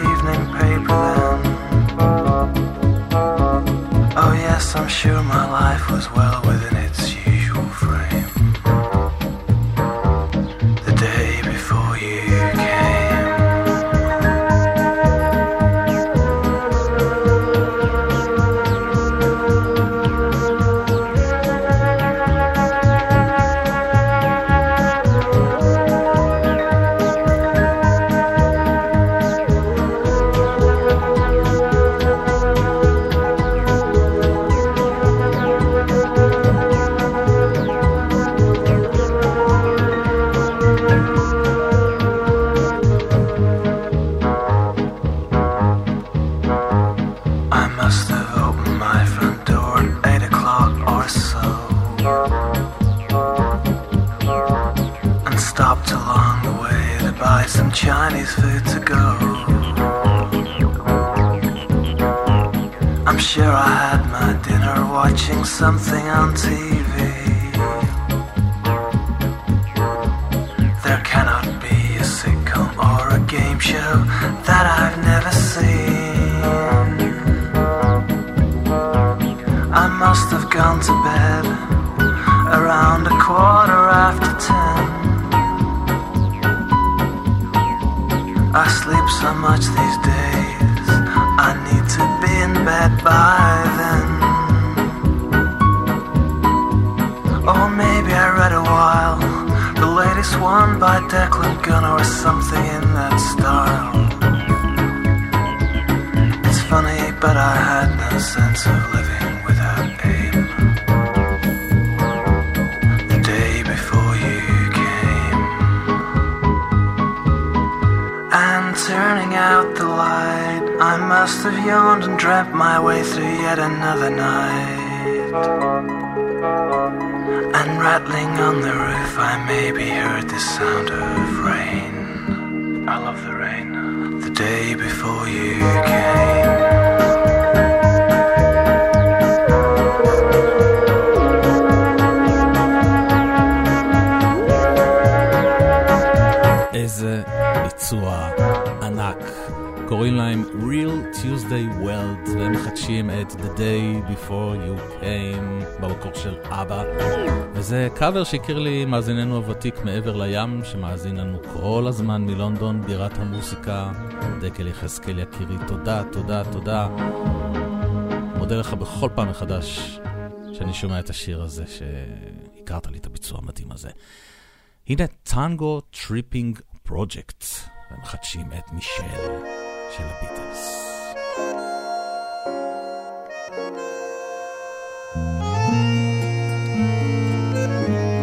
קאבר שהכיר לי מאזיננו הוותיק מעבר לים, שמאזין לנו כל הזמן מלונדון, בירת המוסיקה. דקל יחזקאל יקירי, תודה, תודה, תודה. מודה לך בכל פעם מחדש שאני שומע את השיר הזה, שהכרת לי את הביצוע המדהים הזה. הנה טנגו טריפינג פרוג'קט, ומחדשים את מישל של הביטלס. thank you Thank you.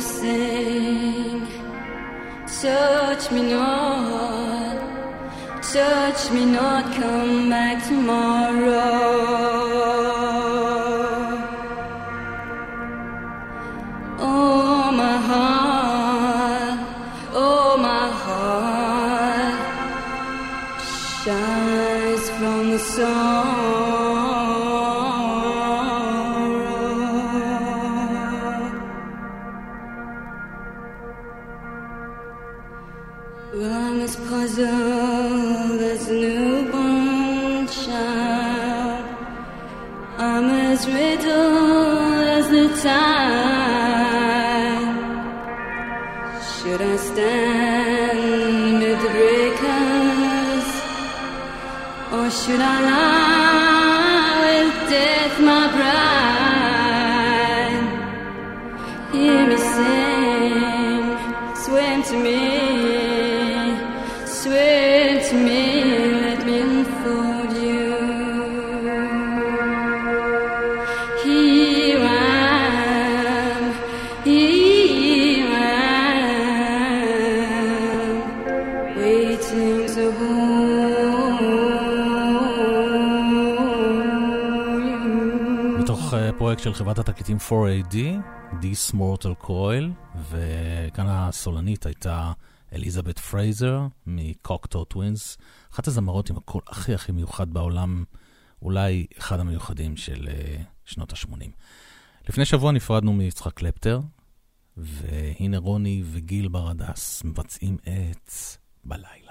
Say, sing. Touch me not, touch me not, come back tomorrow. של חברת התקליטים 4AD, This Mortal Coil, וכאן הסולנית הייתה אליזבת פרייזר מקוקטו טווינס, אחת הזמרות עם הקול הכי הכי מיוחד בעולם, אולי אחד המיוחדים של אה, שנות ה-80. לפני שבוע נפרדנו מיצחק קלפטר, והנה רוני וגיל ברדס מבצעים את. בלילה,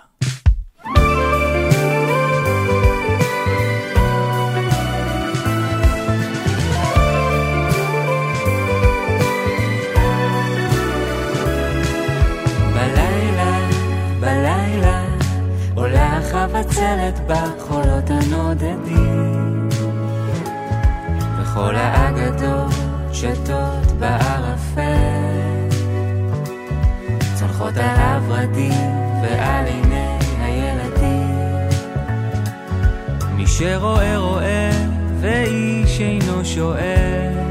החבצלת בחולות הנודדים. וכל האגדות שטות בערפל. צונחות על הורדים ועל עיני הילדים. מי שרואה רואה ואיש אינו שואל.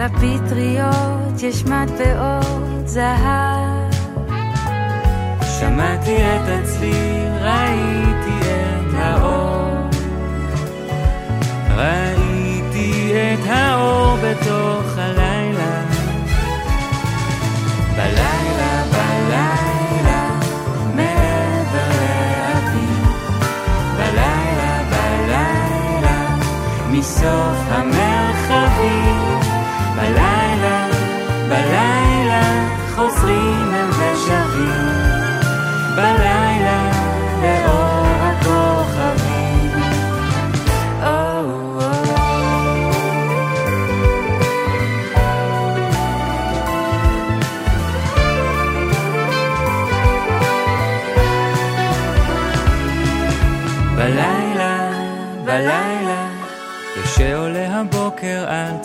בצל הפטריות יש מטבעות זהב שמעתי את הצליל, ראיתי את האור. ראיתי את האור בתוך הלילה. בלילה, בלילה, מעבר לאביב. בלילה, בלילה, מסוף המרחבים.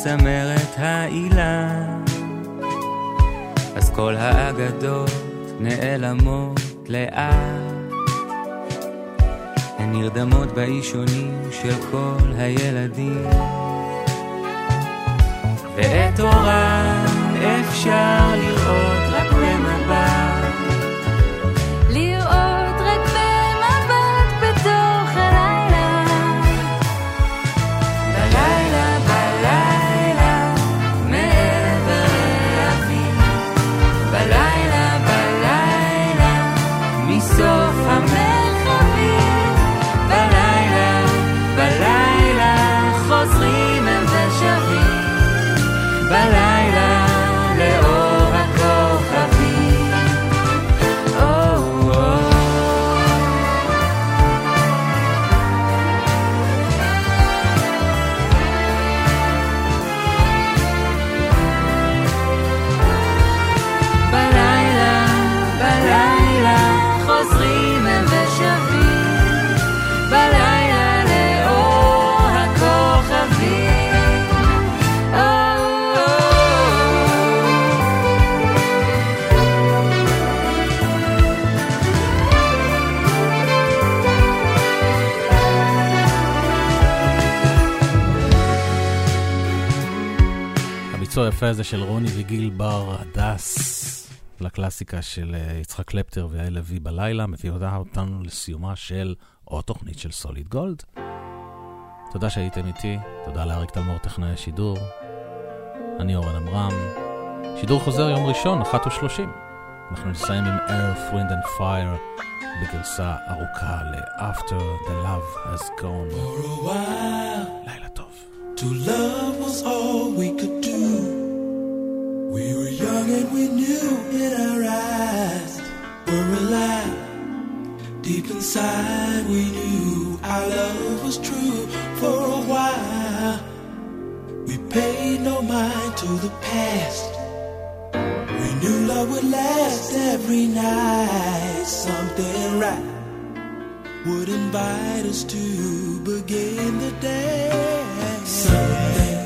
צמרת האילן, אז כל האגדות נעלמות לאט. הן נרדמות באישונים של כל הילדים. ואת אורן אפשר לראות היפה הזה של רוני וגיל בר הדס לקלאסיקה של אה, יצחק קלפטר ויעל לוי בלילה, מביא אותנו לסיומה של עוד תוכנית של סוליד גולד. תודה שהייתם איתי, תודה לאריק תלמור טכנאי השידור. אני אורן עמרם. שידור חוזר יום ראשון, 1:30. אנחנו נסיים עם Earth, Wind and Fire בגרסה ארוכה ל-After the Love has Gone. לילה טוב. to love was all we could do. We were young and we knew in our eyes were alive. Deep inside, we knew our love was true. For a while, we paid no mind to the past. We knew love would last every night. Something right would invite us to begin the day. Something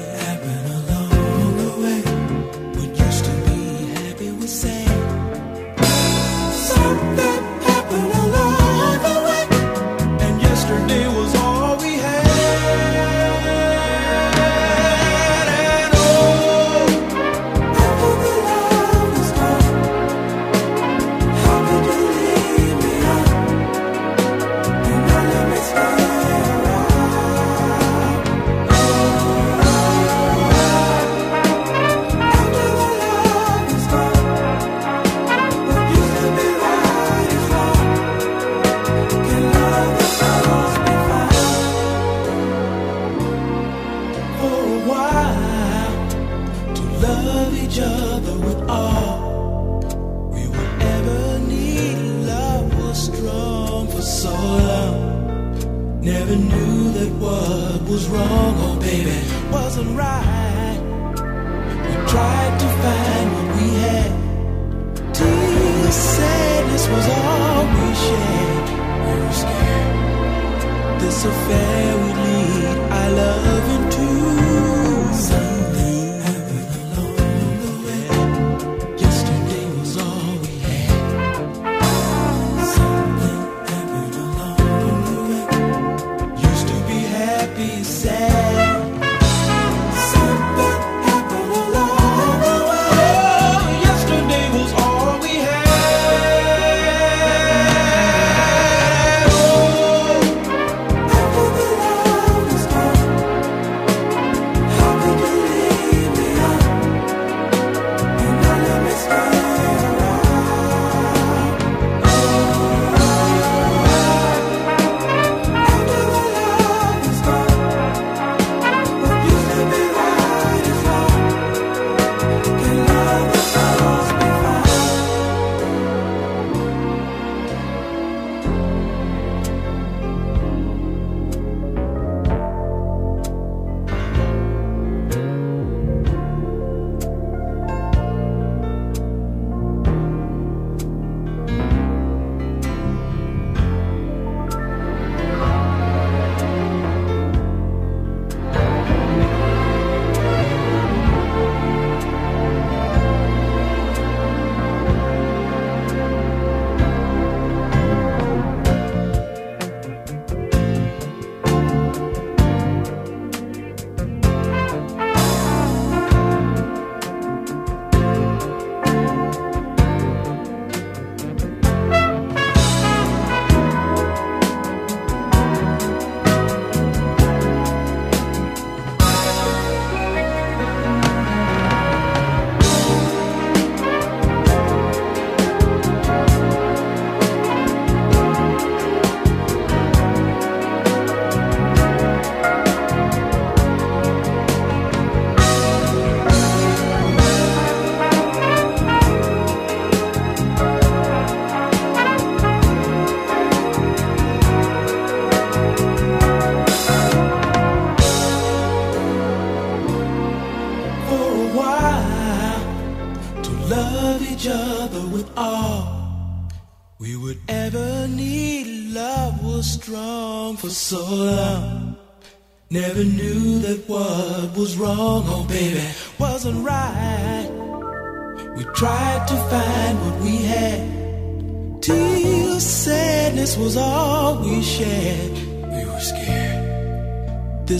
was wrong, oh baby, wasn't right. We tried to find what we had. Till sadness was all we shared. We were scared. This affair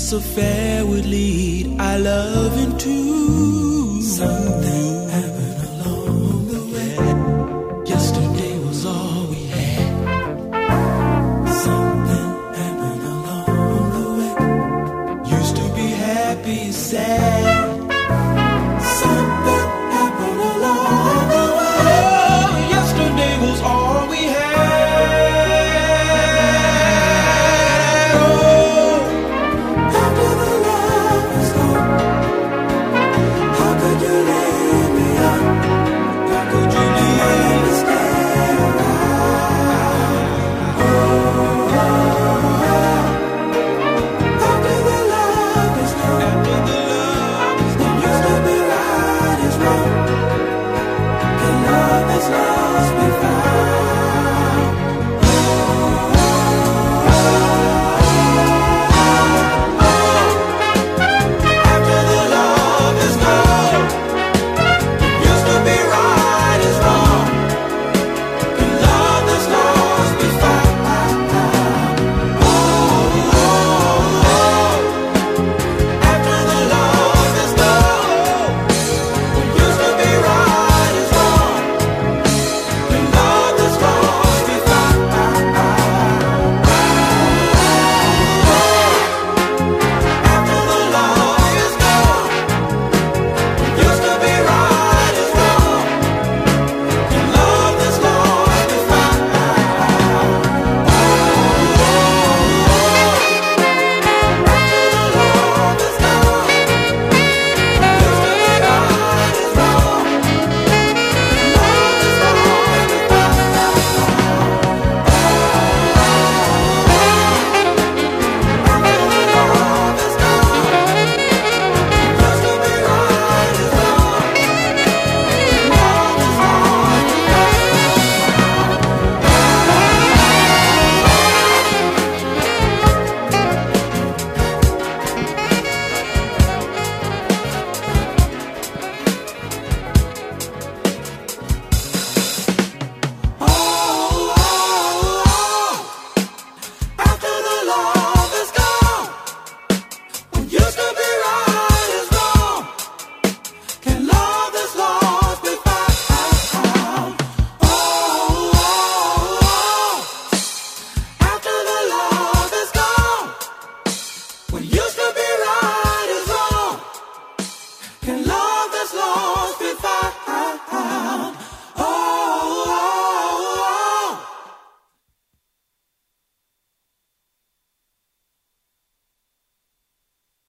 so fair would lead.